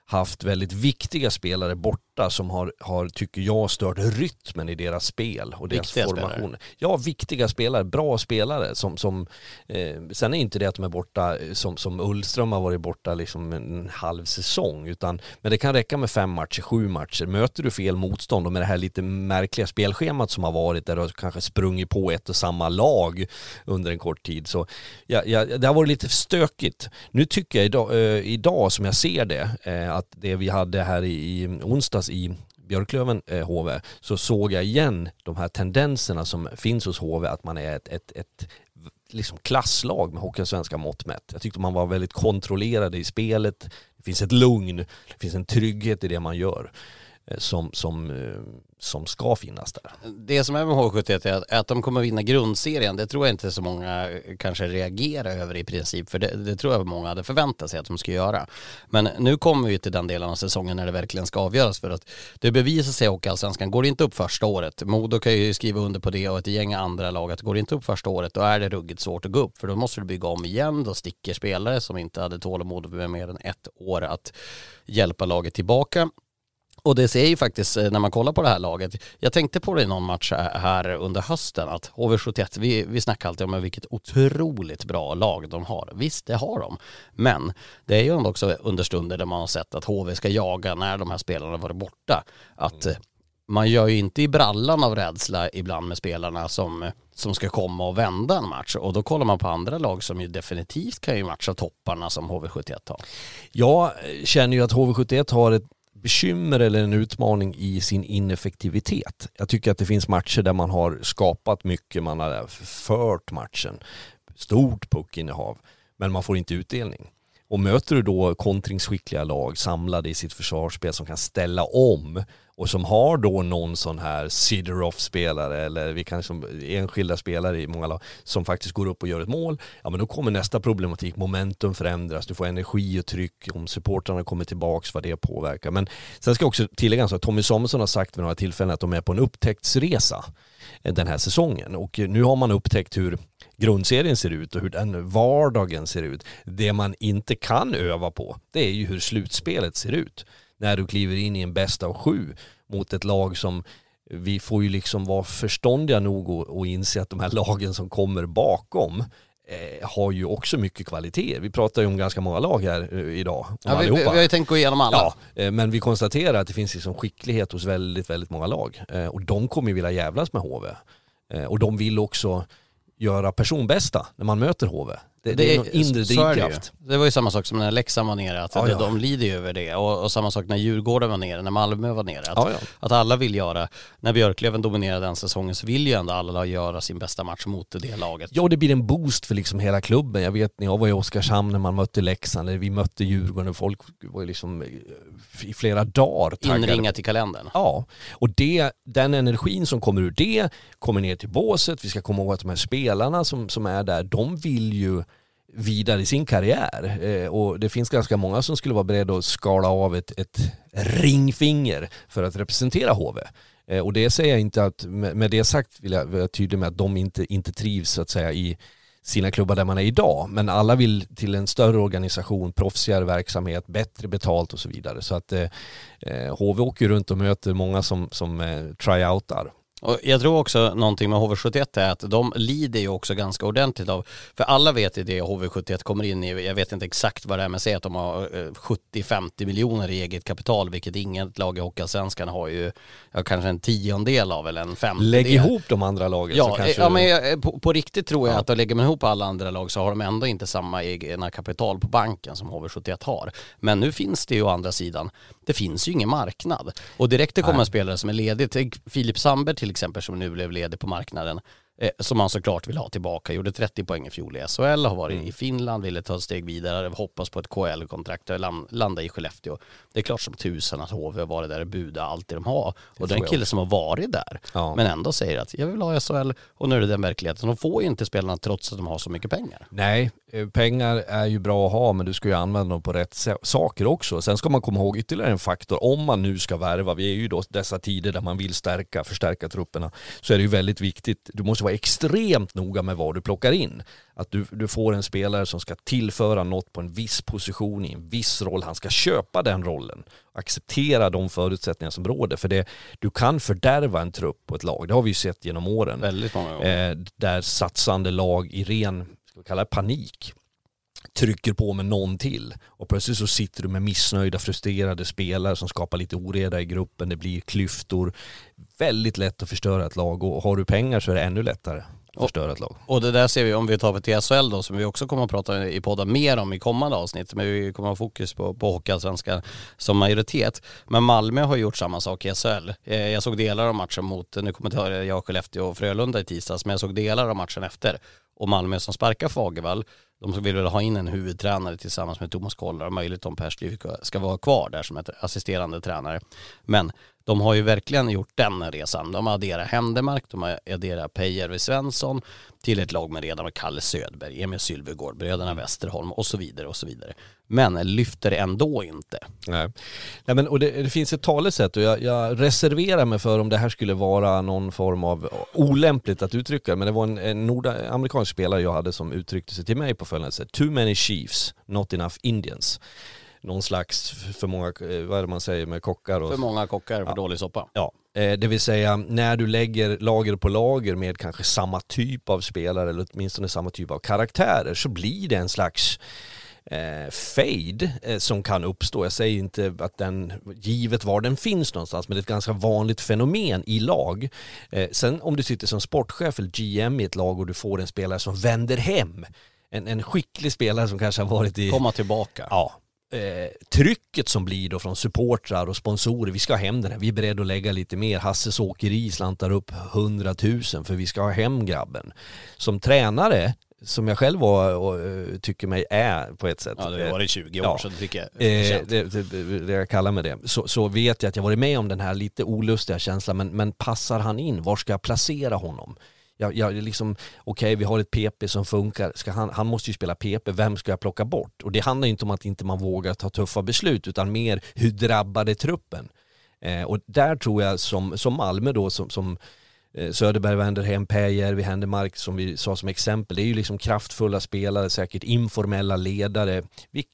haft väldigt viktiga spelare borta som har, har tycker jag, stört rytmen i deras spel och deras viktiga formation. Spelare. Ja, viktiga spelare, bra spelare som, som eh, sen är inte det att de är borta eh, som, som Ullström har varit borta liksom en halv säsong utan men det kan räcka med fem matcher, sju matcher. Möter du fel motstånd och med det här lite märkliga spelschemat som har varit där du har kanske sprungit på ett och samma lag under en kort tid så ja, ja, det har varit lite stökigt. Nu tycker jag idag, eh, idag som jag ser det eh, att det vi hade här i, i onsdags i Björklöven eh, HV så såg jag igen de här tendenserna som finns hos HV att man är ett, ett, ett liksom klasslag med Hockeysvenska mått mätt. Jag tyckte man var väldigt kontrollerade i spelet. Det finns ett lugn, det finns en trygghet i det man gör. eh, som, som, eh, som ska finnas där. Det som är med H71 är att, att de kommer vinna grundserien, det tror jag inte så många eh, kanske reagerar över i princip, för det, det tror jag många hade förväntat sig att de skulle göra. Men nu kommer vi till den delen av säsongen när det verkligen ska avgöras för att det bevisar sig och allsvenskan, går det inte upp första året, Modo kan ju skriva under på det och ett gäng andra lag, att går det inte upp första året då är det ruggigt svårt att gå upp, för då måste du bygga om igen, då sticker spelare som inte hade tålamod med mer än ett år att hjälpa laget tillbaka och det ser ju faktiskt eh, när man kollar på det här laget. Jag tänkte på det i någon match här under hösten att HV71, vi, vi snackar alltid om vilket otroligt bra lag de har. Visst, det har de. Men det är ju ändå också understunder där man har sett att HV ska jaga när de här spelarna varit borta. Att mm. man gör ju inte i brallan av rädsla ibland med spelarna som som ska komma och vända en match och då kollar man på andra lag som ju definitivt kan ju matcha topparna som HV71 har. Jag känner ju att HV71 har ett bekymmer eller en utmaning i sin ineffektivitet. Jag tycker att det finns matcher där man har skapat mycket, man har fört matchen, stort puckinnehav, men man får inte utdelning. Och möter du då kontringsskickliga lag samlade i sitt försvarsspel som kan ställa om och som har då någon sån här Sidorov-spelare eller vi kan som enskilda spelare i många lag som faktiskt går upp och gör ett mål, ja men då kommer nästa problematik, momentum förändras, du får energi och tryck, om supportrarna kommer tillbaks, vad det påverkar. Men sen ska jag också tillägga att Tommy Samuelsson har sagt vid några tillfällen att de är på en upptäcktsresa den här säsongen. Och nu har man upptäckt hur grundserien ser ut och hur den vardagen ser ut. Det man inte kan öva på, det är ju hur slutspelet ser ut när du kliver in i en bäst av sju mot ett lag som vi får ju liksom vara förståndiga nog och, och inse att de här lagen som kommer bakom eh, har ju också mycket kvalitet. Vi pratar ju om ganska många lag här eh, idag. Ja, vi, vi, vi, har ju tänkt gå igenom alla. Ja, eh, men vi konstaterar att det finns liksom skicklighet hos väldigt, väldigt många lag. Eh, och de kommer ju vilja jävlas med HV. Eh, och de vill också göra personbästa när man möter HV. Det, det, är någon inre drivkraft. Det, det, var ju samma sak som när Leksand var nere, att ja, ja. de lider ju över det. Och, och, samma sak när Djurgården var nere, när Malmö var nere. Att, ja, att alla vill göra, när Björklöven dominerade den säsongen så vill ju ändå alla göra sin bästa match mot det laget. Ja, det blir en boost för liksom hela klubben. Jag vet när jag var i Oskarshamn när man mötte Leksand, eller vi mötte Djurgården, folk var ju liksom i flera dagar taggade. Inringat i kalendern. Ja, och det, den energin som kommer ur det kommer ner till båset. Vi ska komma ihåg att de här spelarna som, som är där, de vill ju vidare i sin karriär. Eh, och det finns ganska många som skulle vara beredda att skala av ett, ett ringfinger för att representera HV. Eh, och det säger jag inte att, med det sagt vill jag vara tydlig med att de inte, inte trivs så att säga i sina klubbar där man är idag. Men alla vill till en större organisation, proffsigare verksamhet, bättre betalt och så vidare. Så att eh, eh HV åker runt och möter många som, som eh, tryoutar. Och jag tror också någonting med HV71 är att de lider ju också ganska ordentligt av, för alla vet ju det HV71 kommer in i, jag vet inte exakt vad det är, men säg att de har 70-50 eh, miljoner i eget kapital, vilket inget lag i Hockeyallsvenskan har ju, ja, kanske en tiondel av eller en femtedel. Lägg ihop de andra lagen ja, så kanske... Ja, men på, på riktigt tror jag ja. att lägger man ihop alla andra lag så har de ändå inte samma egna kapital på banken som HV71 har. Men nu finns det ju å andra sidan, det finns ju ingen marknad. Och direkt det kommer en spelare som är ledig, Filip Sandberg till exempel som nu blev ledig på marknaden eh, som man såklart vill ha tillbaka. Gjorde 30 poäng i fjol i SHL, har varit mm. i Finland, ville ta ett steg vidare, hoppas på ett KL-kontrakt och landa i Skellefteå. Det är klart som tusan att HV har varit där och budat allt det de har. Och det är en kille som har varit där, ja. men ändå säger att jag vill ha SHL och nu är det den verkligheten. De får ju inte spelarna trots att de har så mycket pengar. Nej, eh, pengar är ju bra att ha men du ska ju använda dem på rätt saker också. Sen ska man komma ihåg ytterligare en faktor, om man nu ska värva, vi är ju då dessa tider där man vill stärka, förstärka trupperna, så är det ju väldigt viktigt, du måste vara extremt noga med vad du plockar in. Att du, du får en spelare som ska tillföra något på en viss position i en viss roll, han ska köpa den rollen. Acceptera de förutsättningar som råder. För det, du kan fördärva en trupp på ett lag, det har vi ju sett genom åren. Väldigt många gånger. Eh, där satsande lag i ren, ska vi kalla det panik, trycker på med någon till. Och plötsligt så sitter du med missnöjda, frustrerade spelare som skapar lite oreda i gruppen, det blir klyftor. Väldigt lätt att förstöra ett lag och har du pengar så är det ännu lättare att förstöra ett lag. Och det där ser vi om vi tar till SHL då som vi också kommer att prata i podden mer om i kommande avsnitt. Men vi kommer att ha fokus på, på Hockeyallsvenskan som majoritet. Men Malmö har gjort samma sak i SHL. Eh, jag såg delar av matchen mot, nu kommenterar jag Skellefteå och Frölunda i tisdags, men jag såg delar av matchen efter. Och Malmö som sparkar Fagervall de vill väl ha in en huvudtränare tillsammans med Thomas Kollar, möjligt om Per Stryk ska vara kvar där som ett assisterande tränare. Men de har ju verkligen gjort den resan. De har adderat Händemark, de har adderat Pejervi Svensson till ett lag med redan med Kalle Söderberg, Emil Sylvegård, bröderna Westerholm och så vidare och så vidare. Men lyfter ändå inte. Nej, Nej men, och det, det finns ett talesätt och jag, jag, reserverar mig för om det här skulle vara någon form av olämpligt att uttrycka men det var en, en nordamerikansk spelare jag hade som uttryckte sig till mig på följande sätt. Too many chiefs, not enough Indians någon slags för många, eh, vad är det man säger med kockar? Och, för många kockar för ja. dålig soppa. Ja, eh, det vill säga när du lägger lager på lager med kanske samma typ av spelare eller åtminstone samma typ av karaktärer så blir det en slags eh, fade eh, som kan uppstå. Jag säger inte att den, givet var den finns någonstans, men det är ett ganska vanligt fenomen i lag. Eh, sen om du sitter som sportchef eller GM i ett lag och du får en spelare som vänder hem, en, en skicklig spelare som kanske har varit i... Komma tillbaka. Ja, eh, trycket som blir då från supportrar och sponsorer, vi ska ha hem den här, vi är beredda att lägga lite mer, Hasses åkeri slantar upp 100 000 för vi ska ha hem grabben. Som tränare som jag själv var och uh, tycker mig är på ett sätt. Ja, det har varit 20 år ja. så fick jag eh, det, det, det, jag kallar mig det. Så, så vet jag att jag varit med om den här lite olustiga känslan, men, men passar han in? Var ska jag placera honom? Jag, jag liksom, okej okay, vi har ett PP som funkar, ska han, han måste ju spela PP, vem ska jag plocka bort? Och det handlar inte om att inte man vågar ta tuffa beslut utan mer hur drabbar det truppen? Eh, och där tror jag som, som Malmö då som, som eh, Söderberg, vi Pääjärvi, Händemark som vi sa som exempel. Det är ju liksom kraftfulla spelare, säkert informella ledare. Vilk,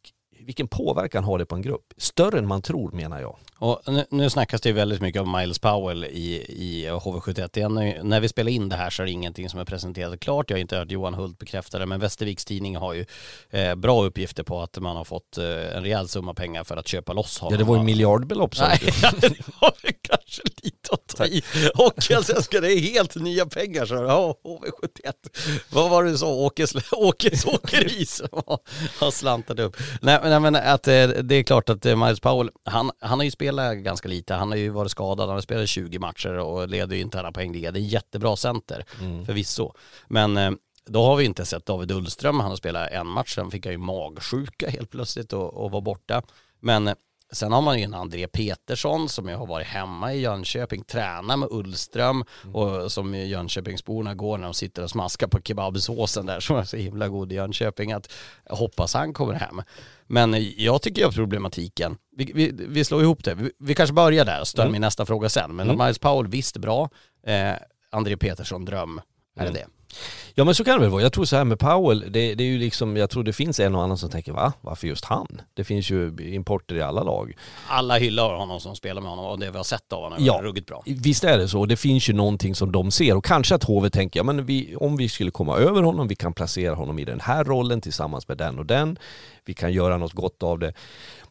vilken påverkan har det på en grupp? Större än man tror menar jag. Och nu, nu snackas det väldigt mycket om Miles Powell i, i HV71. Igen, när vi spelar in det här så är det ingenting som är presenterat klart. Jag har inte hört Johan Hult bekräfta det, men Västerviks tidning har ju eh, bra uppgifter på att man har fått eh, en rejäl summa pengar för att köpa loss honom. Ja, det var ju miljardbelopp Nej, det var kanske lite att ta i. Hockeyallsvenskan, det är helt nya pengar så ja, HV71. Vad var det du sa? Åkes, Åkes åkeri som har slantat upp. Nej, nej men att eh, det är klart att eh, Miles Powell, han, han har ju spelat ganska lite. Han har ju varit skadad, han har spelat 20 matcher och leder ju interna poängliga. Det är jättebra center mm. förvisso. Men eh, då har vi inte sett David Ullström, han har spelat en match, sen fick han ju magsjuka helt plötsligt och, och var borta. Men Sen har man ju en André Petersson som ju har varit hemma i Jönköping, tränar med Ullström mm. och som Jönköpingsborna går när de sitter och smaskar på kebabsåsen där som är så himla god i Jönköping att hoppas han kommer hem. Men jag tycker jag problematiken, vi, vi, vi slår ihop det, vi, vi kanske börjar där och ställer mm. min nästa fråga sen. Men mm. Miles Powell, visst bra, eh, André Petersson, dröm, är mm. det det? Ja men så kan det väl vara. Jag tror så här med Powell, det, det, är ju liksom, jag tror det finns en och annan som tänker va? Varför just han? Det finns ju importer i alla lag. Alla hyllar honom som spelar med honom och det vi har sett av honom ja, är ruggigt bra. Visst är det så. Det finns ju någonting som de ser och kanske att HV tänker, ja men vi, om vi skulle komma över honom, vi kan placera honom i den här rollen tillsammans med den och den. Vi kan göra något gott av det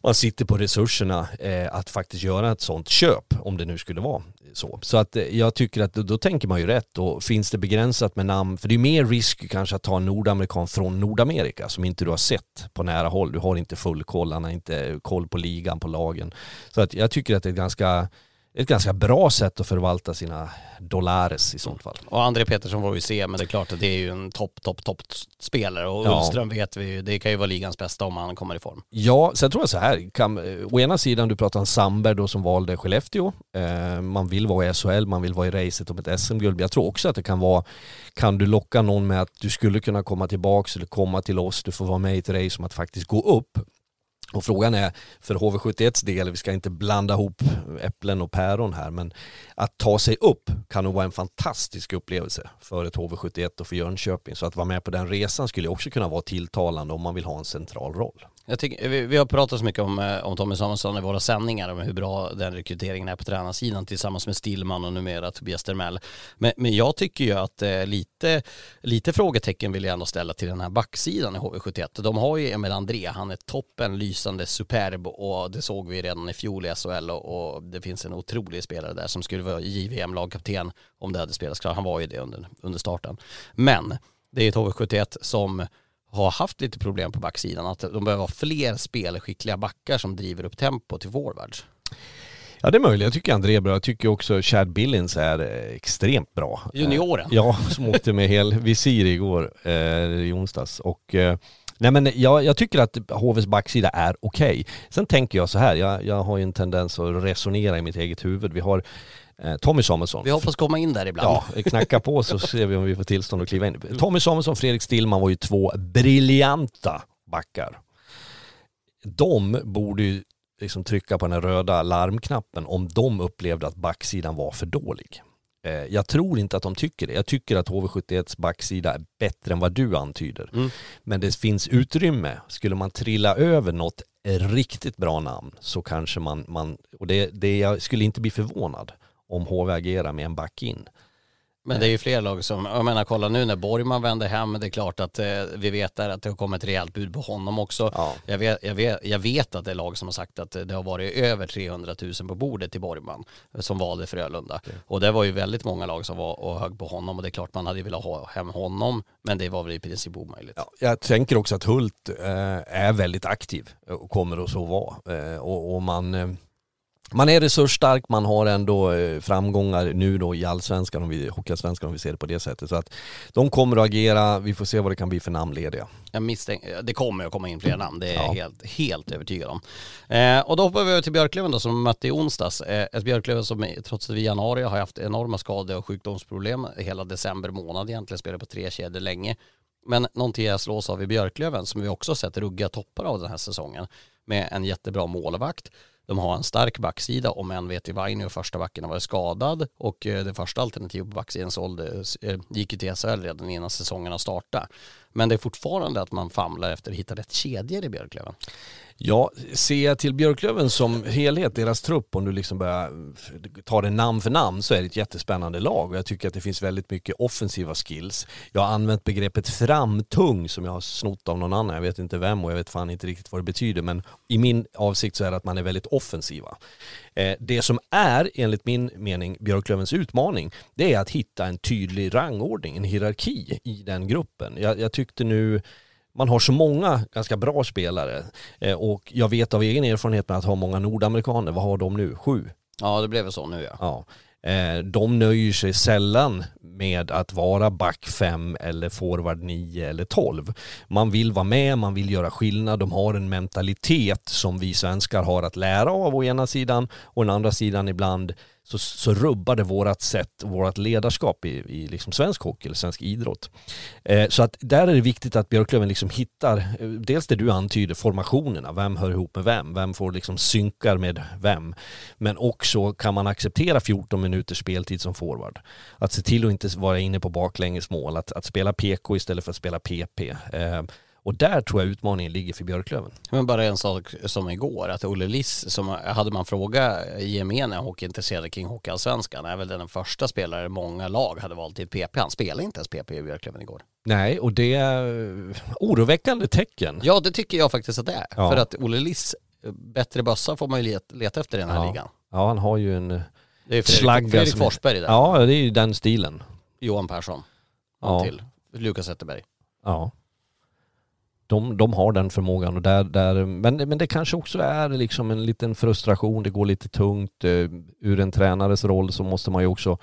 man sitter på resurserna eh, att faktiskt göra ett sånt köp om det nu skulle vara så. Så att eh, jag tycker att då, då, tänker man ju rätt och finns det begränsat med namn, för det är mer risk kanske att ta en nordamerikan från Nordamerika som inte du har sett på nära håll. Du har inte full koll, han har inte koll på ligan, på lagen. Så att jag tycker att det är ganska ett ganska bra sätt att förvalta sina dollares i sånt fall. Och André Petersson får vi se, men det är klart att det är ju en topp, topp, topp spelare och ja. Ullström vet vi ju, det kan ju vara ligans bästa om han kommer i form. Ja, sen tror jag så här, kan, å ena sidan du pratar om Sandberg då som valde Skellefteå, eh, man vill vara i SHL, man vill vara i racet om ett SM-guld. Jag tror också att det kan vara, kan du locka någon med att du skulle kunna komma tillbaks eller komma till oss, du får vara med i ett race om att faktiskt gå upp och frågan är för HV71s del, vi ska inte blanda ihop äpplen och päron här, men att ta sig upp kan nog vara en fantastisk upplevelse för ett HV71 och för Jönköping. Så att vara med på den resan skulle också kunna vara tilltalande om man vill ha en central roll. Jag tycker, vi, vi, har pratat så mycket om, eh, om Tommy Samuelsson i våra sändningar, om hur bra den rekryteringen är på tränarsidan tillsammans med Stillman och numera Tobias Termell. Men, men jag tycker ju att eh, lite, lite frågetecken vill jag ändå ställa till den här backsidan i HV71. De har ju Emil André, han är toppen, lysande, superb och det såg vi redan i fjol i SHL och, och det finns en otrolig spelare där som skulle vara JVM-lagkapten om det hade spelats klart. Han var ju det under, under starten. Men det är ett HV71 som har haft lite problem på backsidan. Att de behöver ha fler spelskickliga backar som driver upp tempo till forwards. Ja det är möjligt. Jag tycker André är bra. Jag tycker också Chad Billings är eh, extremt bra. Junioren? Ja, som åkte med hel visir igår, eh, i onsdags. Och eh, Nej men jag, jag tycker att HVs backsida är okej. Okay. Sen tänker jag så här, jag, jag har ju en tendens att resonera i mitt eget huvud. Vi har eh, Tommy Samuelsson. Vi hoppas komma in där ibland. Ja, knacka på så ser vi om vi får tillstånd att kliva in. Tommy Samuelsson, Fredrik Stillman var ju två briljanta backar. De borde ju liksom trycka på den röda larmknappen om de upplevde att backsidan var för dålig. Eh, jag tror inte att de tycker det. Jag tycker att HV71s backsida är bättre än vad du antyder. Mm. Men det finns utrymme. Skulle man trilla över något riktigt bra namn så kanske man, man och det, det, jag skulle inte bli förvånad om HV agerar med en back in. Men det är ju fler lag som, jag menar kolla nu när Borgman vänder hem, det är klart att eh, vi vet där att det har kommit rejält bud på honom också. Ja. Jag, vet, jag, vet, jag vet att det är lag som har sagt att det har varit över 300 000 på bordet till Borgman som valde Frölunda. Okay. Och det var ju väldigt många lag som var och hög på honom och det är klart man hade velat ha hem honom men det var väl i princip omöjligt. Ja, jag tänker också att Hult eh, är väldigt aktiv och kommer att så vara. Eh, och, och, man eh, man är resursstark, man har ändå eh, framgångar nu då i allsvenskan, om vi, hockeyallsvenskan om vi ser det på det sättet. Så att de kommer att agera, vi får se vad det kan bli för namnlediga. Jag misstänker, det kommer att komma in fler namn, det är jag ja. helt, helt övertygad om. Eh, och då hoppar vi över till Björklöven då som mötte i onsdags. Eh, ett Björklöven som trots att vi i januari har haft enorma skade och sjukdomsproblem hela december månad egentligen, spelar på tre kedjor länge. Men någonting jag slås av i Björklöven som vi också sett rugga toppar av den här säsongen med en jättebra målvakt de har en stark backsida om än vet i Vainio första backen har varit skadad och eh, det första alternativet på backsidan sålde, eh, gick ju till SHL redan innan säsongen har startat. Men det är fortfarande att man famlar efter att hitta rätt kedjor i Björklöven. Ja, ser jag till Björklöven som helhet, deras trupp, om du liksom börjar ta det namn för namn så är det ett jättespännande lag och jag tycker att det finns väldigt mycket offensiva skills. Jag har använt begreppet framtung som jag har snott av någon annan, jag vet inte vem och jag vet fan inte riktigt vad det betyder men i min avsikt så är det att man är väldigt offensiva. Eh, det som är, enligt min mening, Björklövens utmaning, det är att hitta en tydlig rangordning, en hierarki i den gruppen. Jag, jag tyckte nu man har så många ganska bra spelare eh, och jag vet av egen erfarenhet med att ha många nordamerikaner, vad har de nu? Sju? Ja det blev väl så nu ja. ja. Eh, de nöjer sig sällan med att vara back 5 eller forward 9 eller 12. Man vill vara med, man vill göra skillnad, de har en mentalitet som vi svenskar har att lära av å ena sidan och å andra sidan ibland så, så rubbar det vårat sätt, vårat ledarskap i, i liksom svensk hockey eller svensk idrott. Eh, så att där är det viktigt att Björklöven liksom hittar, eh, dels det du antyder, formationerna, vem hör ihop med vem, vem får liksom synkar med vem. Men också kan man acceptera 14 minuters speltid som forward. Att se till att inte vara inne på baklängesmål, att, att spela PK istället för att spela PP. Eh, och där tror jag utmaningen ligger för Björklöven. Men bara en sak som igår, att Olle Liss, som hade man fråga gemene hockeyintresserade kring Hockeyallsvenskan, är väl den första spelare många lag hade valt till PP. Han spelade inte ens PP i Björklöven igår. Nej, och det är oroväckande tecken. Ja, det tycker jag faktiskt att det är. Ja. För att Olle Liss, bättre bössa får man ju leta efter i den här ja. ligan. Ja, han har ju en det är Fredrik, Fredrik Forsberg där. Ja, det är ju den stilen. Johan Persson. Ja. till. Lukas Zetterberg. Ja de, de har den förmågan och där, där men, men det kanske också är liksom en liten frustration, det går lite tungt. Uh, ur en tränares roll så måste man ju också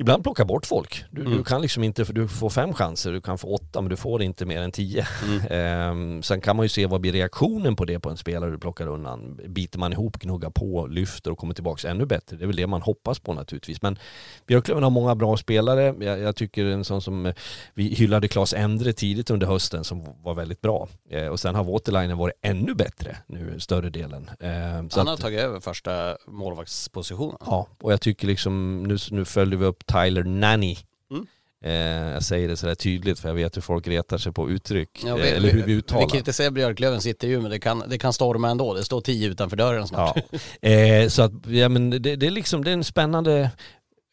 ibland plocka bort folk. Du, mm. du, kan liksom inte, för du får fem chanser, du kan få åtta men du får inte mer än tio. Mm. ehm, sen kan man ju se vad blir reaktionen på det på en spelare du plockar undan. Biter man ihop, gnuggar på, lyfter och kommer tillbaka ännu bättre. Det är väl det man hoppas på naturligtvis. Men Björklöven har många bra spelare. Jag, jag tycker en sån som eh, vi hyllade Claes Endre tidigt under hösten som var väldigt bra. Ehm, och sen har Waterlinen varit ännu bättre nu större delen. Ehm, Han har att, tagit över första målvaktspositionen. Ja, och jag tycker liksom nu, nu följer vi upp Tyler Nanny. Mm. Eh, jag säger det sådär tydligt för jag vet hur folk retar sig på uttryck. Ja, vi, eh, eller hur vi uttalar. Vi kritiserar Björklövens intervju men det kan, det kan storma ändå. Det står tio utanför dörren snart. Ja. Eh, så att, ja men det, det, är liksom, det är en spännande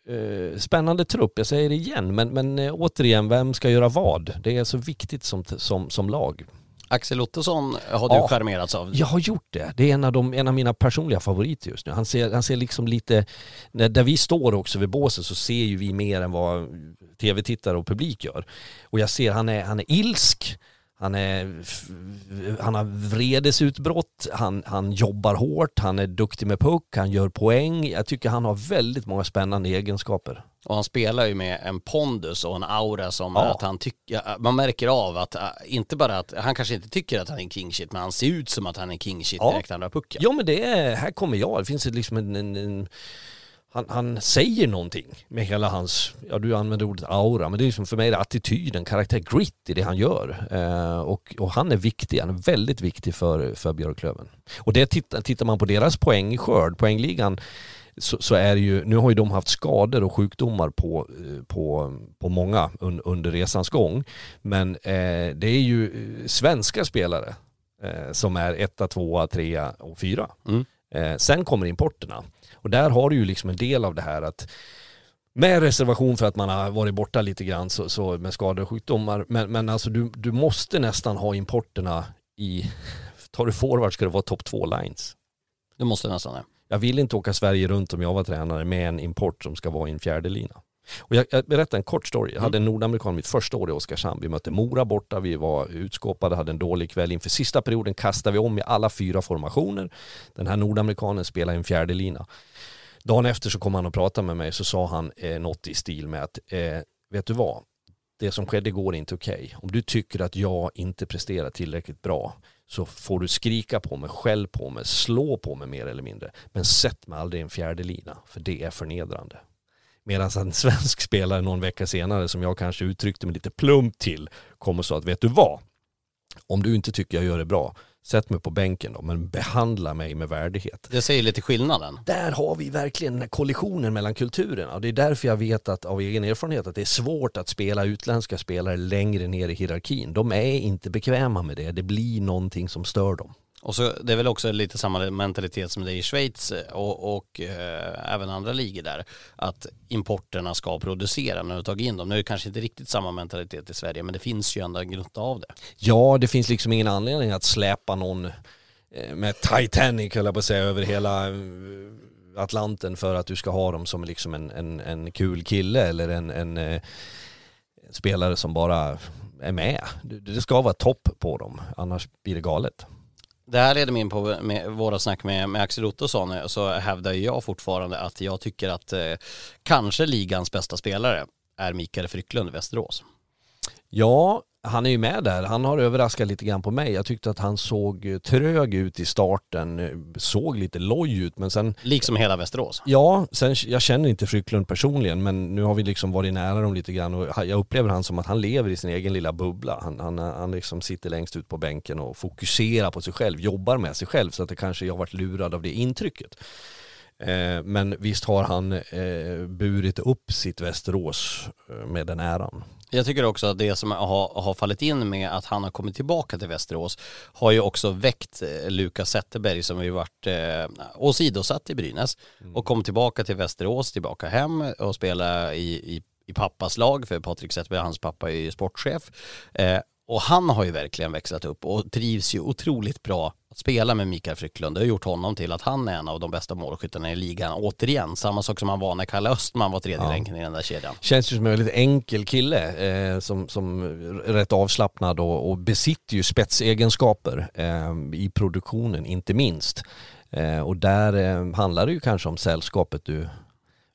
eh, spännande trupp, jag säger det igen, men, men eh, återigen, vem ska göra vad? Det är så viktigt som, som, som lag. Axel Ottosson har du ja, skärmerats av. Jag har gjort det. Det är en av, de, en av mina personliga favoriter just nu. Han ser, han ser liksom lite, där vi står också vid båset så ser ju vi mer än vad tv-tittare och publik gör. Och jag ser han är, han är ilsk, han, är, han har vredesutbrott, han, han jobbar hårt, han är duktig med puck, han gör poäng. Jag tycker han har väldigt många spännande egenskaper. Och han spelar ju med en pondus och en aura som ja. att han tycker, man märker av att, äh, inte bara att, han kanske inte tycker att han är king shit, men han ser ut som att han är king shit ja. direkt när han drar pucken. Ja men det är, här kommer jag, det finns liksom en, en, en han, han, säger någonting med hela hans, ja du använder ordet aura, men det är liksom för mig det attityden, karaktär, grit i det han gör. Eh, och, och, han är viktig, han är väldigt viktig för, för Björklöven. Och det tittar, tittar man på deras poängskörd, poängligan, så, så, är det ju, nu har ju de haft skador och sjukdomar på, eh, på, på många un, under resans gång. Men eh, det är ju eh, svenska spelare eh, som är etta, tvåa, trea och fyra. Mm. Eh, sen kommer importerna. Och där har du ju liksom en del av det här att med reservation för att man har varit borta lite grann så, så med skador och sjukdomar. Men, men alltså du, du måste nästan ha importerna i, tar du forward ska det vara topp två lines. Du måste nästan det. Jag vill inte åka Sverige runt om jag var tränare med en import som ska vara i en fjärde lina. Och jag, jag berättar en kort story. Jag hade en nordamerikan mitt första år i Oskarshamn. Vi mötte Mora borta, vi var utskåpade, hade en dålig kväll. Inför sista perioden kastade vi om i alla fyra formationer. Den här nordamerikanen spelade i en fjärde lina. Dagen efter så kom han och pratade med mig så sa han eh, något i stil med att eh, vet du vad, det som skedde igår är inte okej. Okay. Om du tycker att jag inte presterar tillräckligt bra så får du skrika på mig, skäll på mig, slå på mig mer eller mindre. Men sätt mig aldrig i en fjärde lina, för det är förnedrande. Medan en svensk spelare någon vecka senare, som jag kanske uttryckte mig lite plumpt till, kommer sa att vet du vad? Om du inte tycker jag gör det bra, sätt mig på bänken då, men behandla mig med värdighet. Det säger lite skillnaden. Där har vi verkligen den här kollisionen mellan kulturerna. Och det är därför jag vet att av egen erfarenhet att det är svårt att spela utländska spelare längre ner i hierarkin. De är inte bekväma med det. Det blir någonting som stör dem. Och så det är väl också lite samma mentalitet som det är i Schweiz eh, och, och eh, även andra ligor där. Att importerna ska producera när du tagit in dem. Nu är det kanske inte riktigt samma mentalitet i Sverige men det finns ju ändå en gnutta av det. Ja, det finns liksom ingen anledning att släpa någon eh, med Titanic höll jag på att säga över hela eh, Atlanten för att du ska ha dem som liksom en, en, en kul kille eller en, en, en spelare som bara är med. Det ska vara topp på dem, annars blir det galet. Det här leder mig in på med våra snack med, med Axel Ottosson så hävdar jag fortfarande att jag tycker att eh, kanske ligans bästa spelare är Mikael Frycklund i Västerås. Ja, han är ju med där. Han har överraskat lite grann på mig. Jag tyckte att han såg trög ut i starten, såg lite loj ut men sen... Liksom hela Västerås? Ja, sen, jag känner inte Frycklund personligen men nu har vi liksom varit nära dem lite grann och jag upplever han som att han lever i sin egen lilla bubbla. Han, han, han liksom sitter längst ut på bänken och fokuserar på sig själv, jobbar med sig själv så att det kanske jag har varit lurad av det intrycket. Eh, men visst har han eh, burit upp sitt Västerås eh, med den äran. Jag tycker också att det som har, har fallit in med att han har kommit tillbaka till Västerås har ju också väckt eh, Lukas Zetterberg som ju varit eh, åsidosatt i Brynäs mm. och kom tillbaka till Västerås, tillbaka hem och spela i, i, i pappas lag för Patrik Zetterberg, hans pappa är ju sportchef. Eh, och han har ju verkligen växlat upp och trivs ju otroligt bra att spela med Mikael Frycklund. Det har gjort honom till att han är en av de bästa målskyttarna i ligan. Återigen, samma sak som han var när Kalle Östman var tredje ja. länken i den där kedjan. Känns ju som en väldigt enkel kille eh, som, som rätt avslappnad och, och besitter ju spetsegenskaper eh, i produktionen, inte minst. Eh, och där eh, handlar det ju kanske om sällskapet du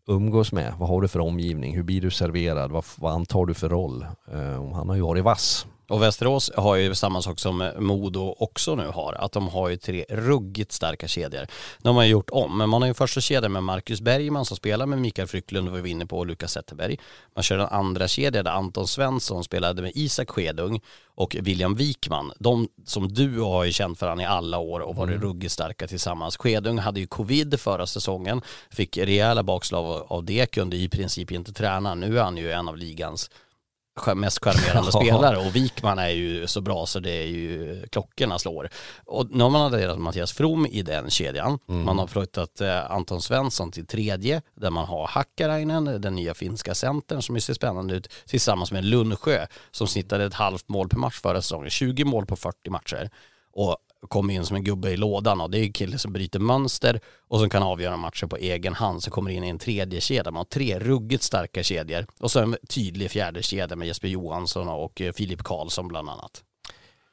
umgås med. Vad har du för omgivning? Hur blir du serverad? Vad, vad antar du för roll? Eh, han har ju varit vass och Västerås har ju samma sak som Modo också nu har, att de har ju tre ruggigt starka kedjor. De har gjort om, men man har ju första kedjan med Marcus Bergman som spelar med Mikael Frycklund, var vi inne på, och Lukas Zetterberg. Man kör en andra kedja där Anton Svensson spelade med Isak Skedung och William Wikman. De som du har ju känt för han i alla år och varit mm. ruggigt starka tillsammans. Skedung hade ju covid förra säsongen, fick rejäla bakslag av det, kunde i princip inte träna. Nu är han ju en av ligans mest charmerande spelare och Wikman är ju så bra så det är ju klockorna slår. Och nu har man adderat Mattias From i den kedjan. Mm. Man har flyttat eh, Anton Svensson till tredje där man har Hakkarainen, den nya finska centern som ser spännande ut tillsammans med Lundsjö som snittade ett halvt mål per match förra säsongen, 20 mål på 40 matcher. Och kommer in som en gubbe i lådan och det är en kille som bryter mönster och som kan avgöra matcher på egen hand som kommer in i en tredje kedja. Man har tre ruggigt starka kedjor och så en tydlig fjärde kedja med Jesper Johansson och eh, Filip Karlsson bland annat.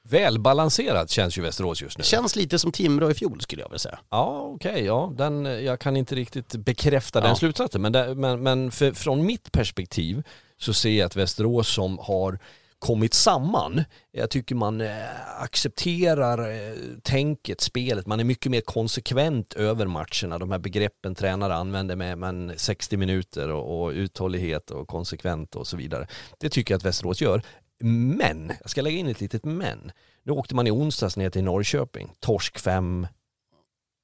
Välbalanserat känns ju Västerås just nu. Känns lite som Timrå i fjol skulle jag vilja säga. Ja, okej, okay, ja. Den, jag kan inte riktigt bekräfta Ja. den slutsatsen. Men, det, men, men för, från mitt perspektiv så ser jag att Västerås som har kommit samman. Jag tycker man eh, accepterar eh, tänket, spelet. Man är mycket mer konsekvent över matcherna. De här begreppen tränare använder med men 60 minuter och, och uthållighet och konsekvent och så vidare. Det tycker jag att Västerås gör. Men, jag ska lägga in ett litet men. Nu åkte man i onsdags ner till Norrköping. Torsk 5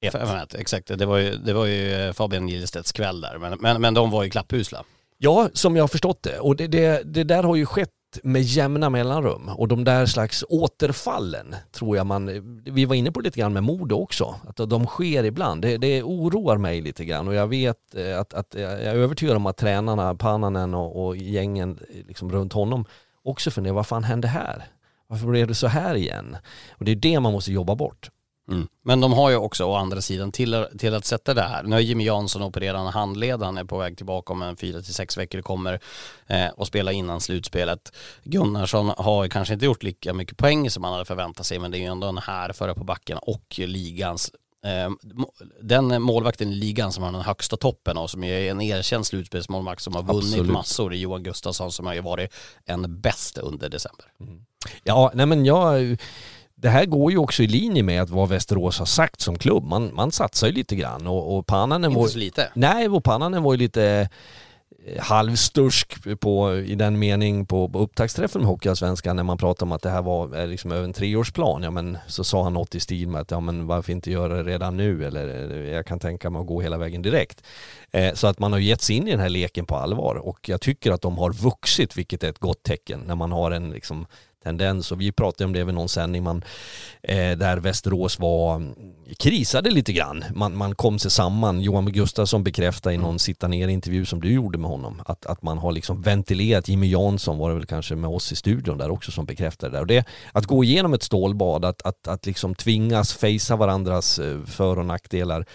ett. Fem ett, Exakt, det var ju, det var ju eh, Fabian Gillestedts kväll där. Men, men, men de var ju klappusla. Ja, som jag har förstått det. Och det, det, det där har ju skett med jämna mellanrum. Och de där slags återfallen tror jag man, vi var inne på lite grann med Modo också, att de sker ibland. Det, det oroar mig lite grann och jag vet eh, att, att jag är övertygad om att tränarna, Pananen och, och gängen eh, liksom runt honom också funderar, vad fan hände här? Varför blev det så här igen? Och det är det man måste jobba bort. Mm. Men de har ju också å andra sidan till, till att sätta det här. Nu har Jimmy Jansson opererat handled, han är på väg tillbaka om en fyra till sex veckor kommer eh, och spela innan slutspelet. Gunnarsson har kanske inte gjort lika mycket poäng som man hade förväntat sig men det är ju ändå en här före på backen och ligans eh, den målvakten i ligan som har den högsta toppen och som är en erkänd slutspelsmålvakt som har vunnit Absolut. massor i Johan Gustafsson som har ju varit en bäst under december. Ja, nej men jag... Det här går ju också i linje med att vad Västerås har sagt som klubb. Man, man satsar ju lite grann och, och Pannanen var... Inte så lite. Nej, och Pannanen var ju lite eh, halvstursk på, i den mening på, på upptaktsträffen med Hockeyallsvenskan när man pratade om att det här var eh, liksom över en treårsplan. Ja men så sa han något i stil med att ja men varför inte göra det redan nu eller eh, jag kan tänka mig att gå hela vägen direkt. Eh, så att man har gett sig in i den här leken på allvar och jag tycker att de har vuxit vilket är ett gott tecken när man har en liksom tendens och vi pratade om det vid någon sändning man, eh, där Västerås var krisade lite grann. Man, man kom sig samman. Johan Gustafsson bekräftade i någon sitta ner intervju som du gjorde med honom att, att man har liksom ventilerat. Jimmy Jansson var det väl kanske med oss i studion där också som bekräftade det där. Och det att gå igenom ett stålbad, att, att, att liksom tvingas fejsa varandras eh, för och nackdelar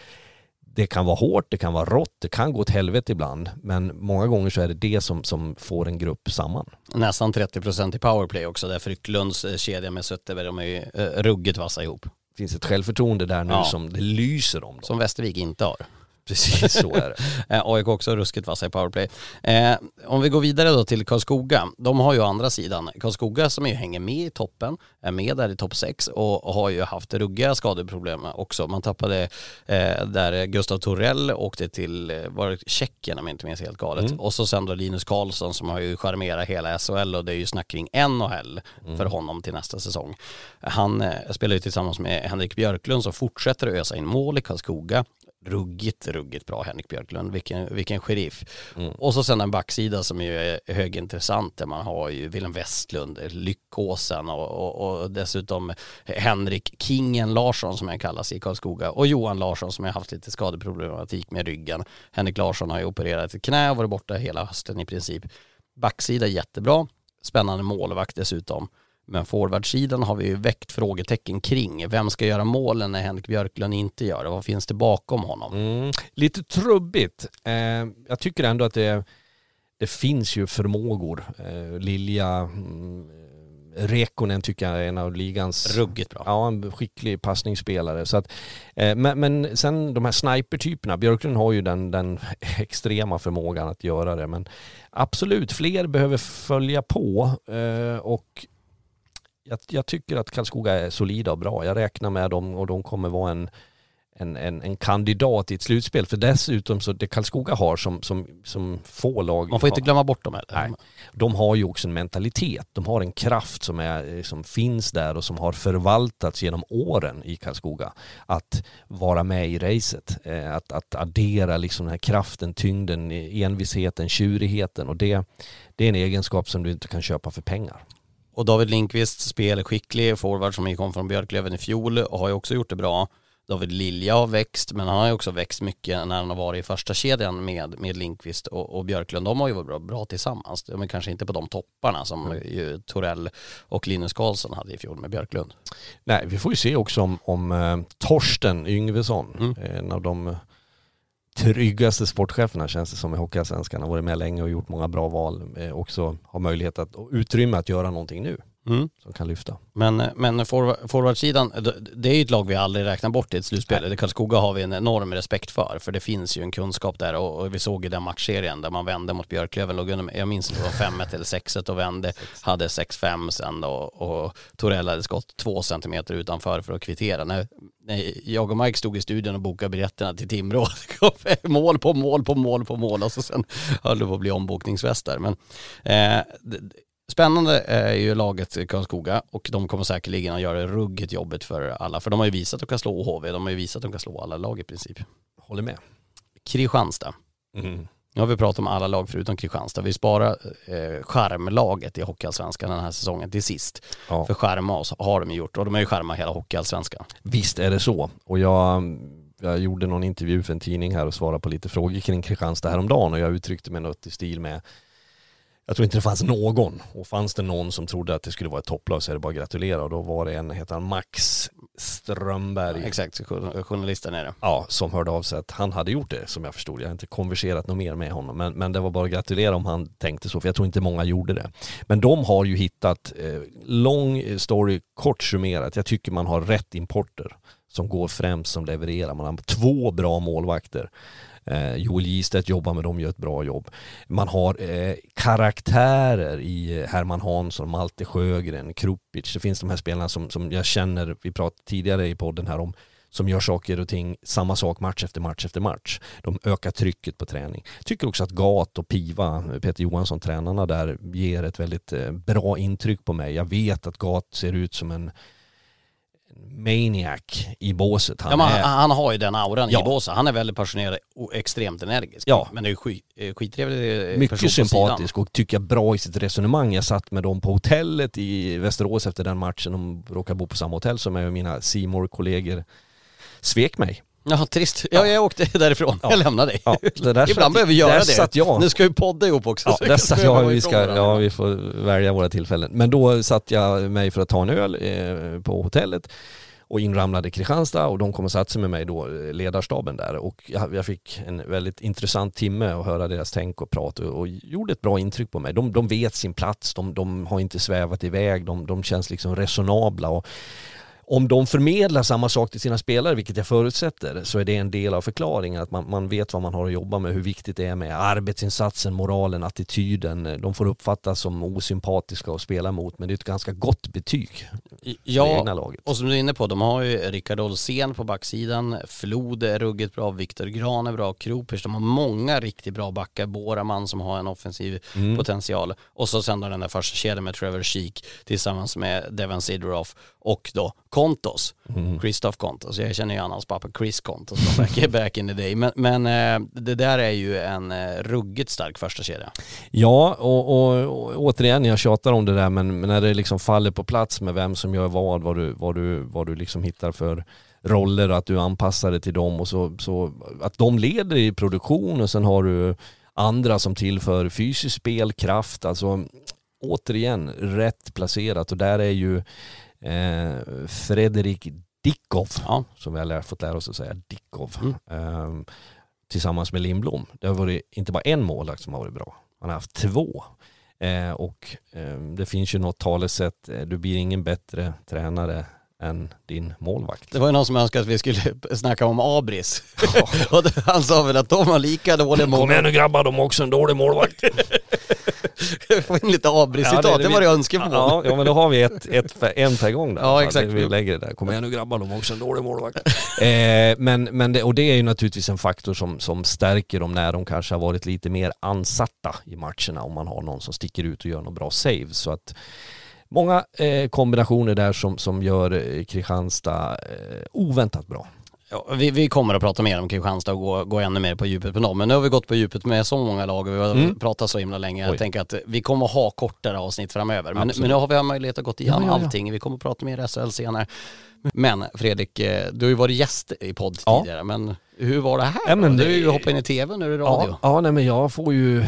det kan vara hårt, det kan vara rått, det kan gå åt helvete ibland. Men många gånger så är det det som, som får en grupp samman. Nästan 30% i powerplay också där Frycklunds eh, kedja med Sötterberg, de är ju eh, ruggigt vassa ihop. Det finns ett självförtroende där nu Ja. som det lyser om. Dem. Som Västervik inte har. Precis så är det. Eh, AIK också ruskigt vassa i powerplay. Eh, om vi går vidare då till Karlskoga. De har ju andra sidan Karlskoga som ju hänger med i toppen, är med där i topp 6 och, har ju haft ruggiga skadeproblem också. Man tappade eh, där Gustav Torell åkte till, eh, var det Tjeckien om jag inte minns helt galet. Och så sen då Linus Karlsson som har ju charmerat hela SHL och det är ju snack kring NHL för honom till nästa säsong. Han eh, spelar ju tillsammans med Henrik Björklund som fortsätter att ösa in mål i Karlskoga ruggigt, ruggigt bra Henrik Björklund. Vilken, vilken sheriff. Och så sen en backsida som ju är högintressant där man har ju Willem Westlund, Lyckåsen och, och, och dessutom Henrik Kingen Larsson som han kallas i Karlskoga och Johan Larsson som har haft lite skadeproblematik med ryggen. Henrik Larsson har ju opererat ett knä och varit borta hela hösten i princip. Backsida jättebra, spännande målvakt dessutom. Men forwardsidan har vi ju väckt frågetecken kring. Vem ska göra målen när Henrik Björklund inte gör det? Vad finns det bakom honom? Mm. Lite trubbigt. Eh, jag tycker ändå att det, det finns ju förmågor. Eh, Lilja, mm, Rekonen tycker jag är en av ligans Ruggigt bra. Ja, en skicklig passningsspelare. Så att, eh, men, men sen de här snipertyperna, Björklund har ju den, den extrema förmågan att göra det. Men absolut, fler behöver följa på eh, och jag, jag tycker att Karlskoga är solida och bra. Jag räknar med dem och de kommer vara en, en, en, en kandidat i ett slutspel. För dessutom så det Karlskoga har som, som, som få lag Man får inte har- glömma bort dem heller. Nej. de har ju också en mentalitet. De har en kraft som, är, som finns där och som har förvaltats genom åren i Karlskoga. Att vara med i racet. Eh, Att, att addera liksom den här kraften, tyngden, envisheten, tjurigheten. Och det, det är en egenskap som du inte kan köpa för pengar. Och David Lindqvist, spelskicklig forward som kom från Björklöven i fjol och har ju också gjort det bra. David Lilja har växt, men han har ju också växt mycket när han har varit i första kedjan med, med Lindqvist och, och Björklund. De har ju varit bra, bra tillsammans, men kanske inte på de topparna som ju Torell och Linus Karlsson hade i fjol med Björklund. Nej, vi får ju se också om, om eh, Torsten Yngvesson, en av de tryggaste sportcheferna känns det som i Hockeyallsvenskan. Har varit med länge och gjort många bra val. Eh, också har möjlighet att, och utrymme att göra någonting nu mm. som kan lyfta. Men, men forwardsidan, det är ju ett lag vi aldrig räknar bort i ett slutspel. Nej. Karlskoga har vi en enorm respekt för, för det finns ju en kunskap där och, och vi såg i den matchserien där man vände mot Björklöven, låg under, jag minns det var 5-1 eller 6-1 och vände, hade 6-5 sen då och Torell hade skott två centimeter utanför för att kvittera. När, när jag och Mike stod i studion och bokade biljetterna till Timrå, mål på mål på mål på mål och så sen höll det på att bli ombokningsvästar. Men eh, Spännande är ju laget Karlskoga och de kommer säkerligen att göra det ruggigt jobbigt för alla. För de har ju visat att de kan slå HV, de har ju visat att de kan slå alla lag i princip. Håller med. Kristianstad. Mm. Nu har vi pratat om alla lag förutom Kristianstad. Vi sparar eh, skärmlaget i Hockeyallsvenskan den här säsongen till sist. Ja. För skärma oss har de gjort och de har ju skärmat hela Hockeyallsvenskan. Visst är det så. Och jag, jag gjorde någon intervju för en tidning här och svarade på lite frågor kring Kristianstad häromdagen och jag uttryckte mig något i stil med jag tror inte det fanns någon. Och fanns det någon som trodde att det skulle vara ett topplag så är det bara att gratulera. Och då var det en, heter han Max Strömberg. Ja, exakt, journalisten är det. Ja, som hörde av sig att han hade gjort det som jag förstod. Jag har inte konverserat något mer med honom. Men, men det var bara att gratulera om han tänkte så, för jag tror inte många gjorde det. Men de har ju hittat, eh, lång story kort summerat, jag tycker man har rätt importer som går främst som levererar. Man har två bra målvakter. Eh, Joel Gistedt jobbar med dem, gör ett bra jobb. Man har eh, karaktärer i Herman Hansson, Malte Sjögren, Krupic. Det finns de här spelarna som, som jag känner, vi pratade tidigare i podden här om, som gör saker och ting, samma sak match efter match efter match. De ökar trycket på träning. Jag tycker också att Gat och Piva, Peter Johansson, tränarna där, ger ett väldigt eh, bra intryck på mig. Jag vet att Gat ser ut som en maniac i båset. Han, ja, är... han har ju den auran ja. i båset. Han är väldigt passionerad och extremt energisk. Ja. Men det är ju skit, eh, skittrevlig Mycket sympatisk och tycker jag bra i sitt resonemang. Jag satt med dem på hotellet i Västerås efter den matchen. De råkar bo på samma hotell som jag och mina simor kollegor svek mig. Ja, trist. Ja, jag åkte därifrån. Ja. Jag lämnade dig. Ja, Ibland behöver vi göra det. Satt jag. Nu ska vi podda ihop också. Ja, där satt jag, vi, ska, ja, vi får välja våra tillfällen. Men då satt jag mig för att ta en öl eh, på hotellet och inramlade Kristianstad och de kom och satte sig med mig då, ledarstaben där och jag, jag, fick en väldigt intressant timme att höra deras tänk och prat och, och gjorde ett bra intryck på mig. De, de vet sin plats, de, de har inte svävat iväg, de, de känns liksom resonabla och om de förmedlar samma sak till sina spelare, vilket jag förutsätter, så är det en del av förklaringen. Att man, man vet vad man har att jobba med, hur viktigt det är med arbetsinsatsen, moralen, attityden. De får uppfattas som osympatiska att spela mot, men det är ett ganska gott betyg. Ja, och som du är inne på, de har ju Rickard Olsén på backsidan, Flod är ruggigt bra, Viktor Gran är bra, Kropers, de har många riktigt bra backar, Boraman som har en offensiv mm. potential. Och så sen då den där första kedjan med Trevor Sheek tillsammans med Devon Sidoroff och då Kontos, mm. Christoph Kontos. Jag känner ju hans pappa Chris Kontos back, back in the day. Men, men eh, det där är ju en eh, ruggigt stark första kedja. Ja, och, och, och, återigen, jag tjatar om det där, men, men när det liksom faller på plats med vem som gör vad, vad du, vad du, vad du liksom hittar för roller och att du anpassar det till dem och så, så att de leder i produktion och sen har du andra som tillför fysisk spelkraft, alltså återigen rätt placerat och där är ju eh, Fredrik Dickov, ja. som vi har fått lära oss att säga, Dickov, mm. eh, tillsammans med Lindblom. Det har varit inte bara en målvakt som har varit bra, man har haft två. Eh, och eh, det finns ju något talesätt, eh, du blir ingen bättre tränare än din målvakt. Det var ju någon som önskade att vi skulle snacka om Abris. Ja. och han sa väl att de har lika dålig målvakt. Kom igen nu grabbar, de har också en dålig målvakt. Få in lite Abris-citat, ja, det, det, var det önskemål. Ja, ja, men då har vi ett, ett en per gång där. Ja, exakt. Vi lägger det där. Kom igen nu grabbar, de har också en dålig målvakt. eh, men, men det, och det är ju naturligtvis en faktor som, som stärker dem när de kanske har varit lite mer ansatta i matcherna om man har någon som sticker ut och gör någon bra save. Så att Många eh, kombinationer där som, som gör eh, Kristianstad eh, oväntat bra. Ja, vi, vi kommer att prata mer om Kristianstad och gå, gå ännu mer på djupet på dem. Men nu har vi gått på djupet med så många lag och vi har mm. pratat så himla länge. Jag Oj. tänker att vi kommer att ha kortare avsnitt framöver. Men, men nu har vi möjlighet att gå igenom ja, ja. allting. Vi kommer att prata mer SHL senare. Men Fredrik, eh, du har ju varit gäst i podd Ja. tidigare, men hur var det här? Ja, men du har det- ju hoppat in i tv, nu är det radio. Ja, ja nej, men jag får ju eh,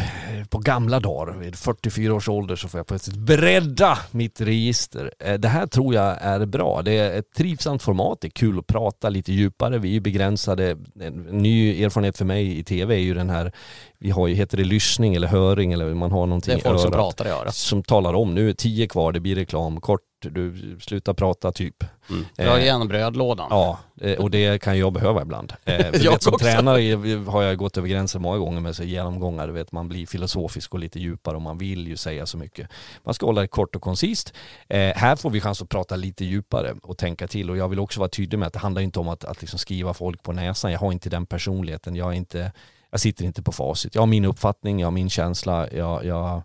på gamla dagar, vid 44 års ålder så får jag plötsligt bredda mitt register. Eh, Det här tror jag är bra. Det är ett trivsamt format, det är kul att prata lite djupare. Vi är ju begränsade. En ny erfarenhet för mig i tv är ju den här, vi har ju, heter det lyssning eller höring eller man har Det någonting är folk som pratar i örat. som talar om, nu är tio kvar, det blir reklam, kort, du slutar prata typ. Mm. Eh, Dra igen brödlådan. Ja, eh, och det kan jag behöva ibland. Eh, Jag vet, som också. tränare har jag gått över gränsen många gånger med så genomgångar. Du vet, man blir filosofisk och lite djupare och man vill ju säga så mycket. Man ska hålla det kort och koncist. Eh, här får vi chans att prata lite djupare och tänka till. Och jag vill också vara tydlig med att det handlar inte om att, att liksom skriva folk på näsan. Jag har inte den personligheten. Jag, är inte, jag sitter inte på facit. Jag har min uppfattning, jag har min känsla. Jag, jag,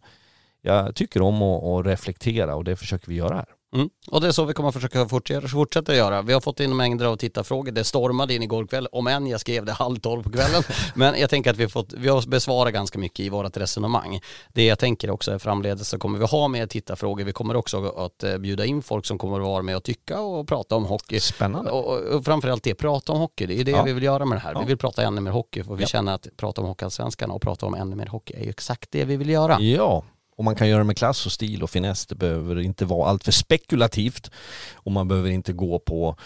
jag tycker om att, att reflektera och det försöker vi göra här. Mm. Och det är så vi kommer att försöka fortsätta, göra. Vi har fått in mängder av tittarfrågor. Det stormade in igår kväll, om än jag skrev det halv tolv på kvällen. Men jag tänker att vi fått, vi har besvarat ganska mycket i vårt resonemang. Det jag tänker också är framledes så kommer vi ha mer tittarfrågor. Vi kommer också att eh, bjuda in folk som kommer att vara med och tycka och prata om hockey. Spännande. Och, och, och framförallt det, prata om hockey. Det är det Ja. vi vill göra med det här. Ja. Vi vill prata ännu mer hockey för vi Ja. känner att prata om Hockeyallsvenskan och prata om ännu mer hockey är ju exakt det vi vill göra. Ja, och man kan göra det med klass och stil och finess. Det behöver inte vara allt för spekulativt och man behöver inte gå på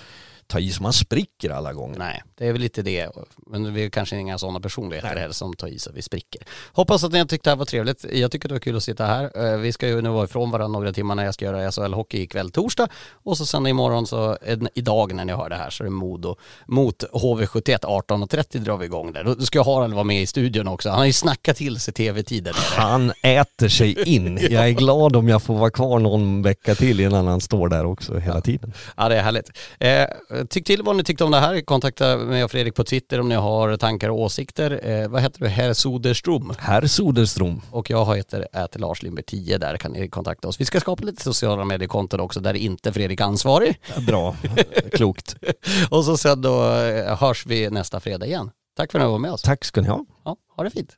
ta i så man spricker alla gånger. Nej, det är väl lite det. Men vi är kanske inga sådana personligheter Nej. heller som tar i så vi spricker. Hoppas att ni har tyckt det här var trevligt. Jag tycker det var kul att sitta här. Eh, Vi ska ju nu vara ifrån varandra några timmar när jag ska göra SHL-hockey ikväll torsdag. Och så sen imorgon så, en- idag när ni hör det här så är det Modo mot HV71 18.30 drar vi igång där. Då ska Harald vara med i studion också. Han har ju snackat till sig tv-tiden. Han äter sig in. Jag är glad om jag får vara kvar någon vecka till innan han står där också hela tiden. Ja det är härligt. Eh, tyck till vad ni tyckte om det här. Kontakta mig och Fredrik på Twitter om ni har tankar och åsikter. Eh, vad heter du? Herr Soderstrom. Herr Soderström. Och jag heter ät Lars Lindberg 10, där kan ni kontakta oss. Vi ska skapa lite sociala mediekonton också där inte Fredrik är ansvarig. Bra, klokt. Och så sen då eh, hörs vi nästa fredag igen. Tack för att ni var med oss. Tack ska ni ha. Ja, ha det fint.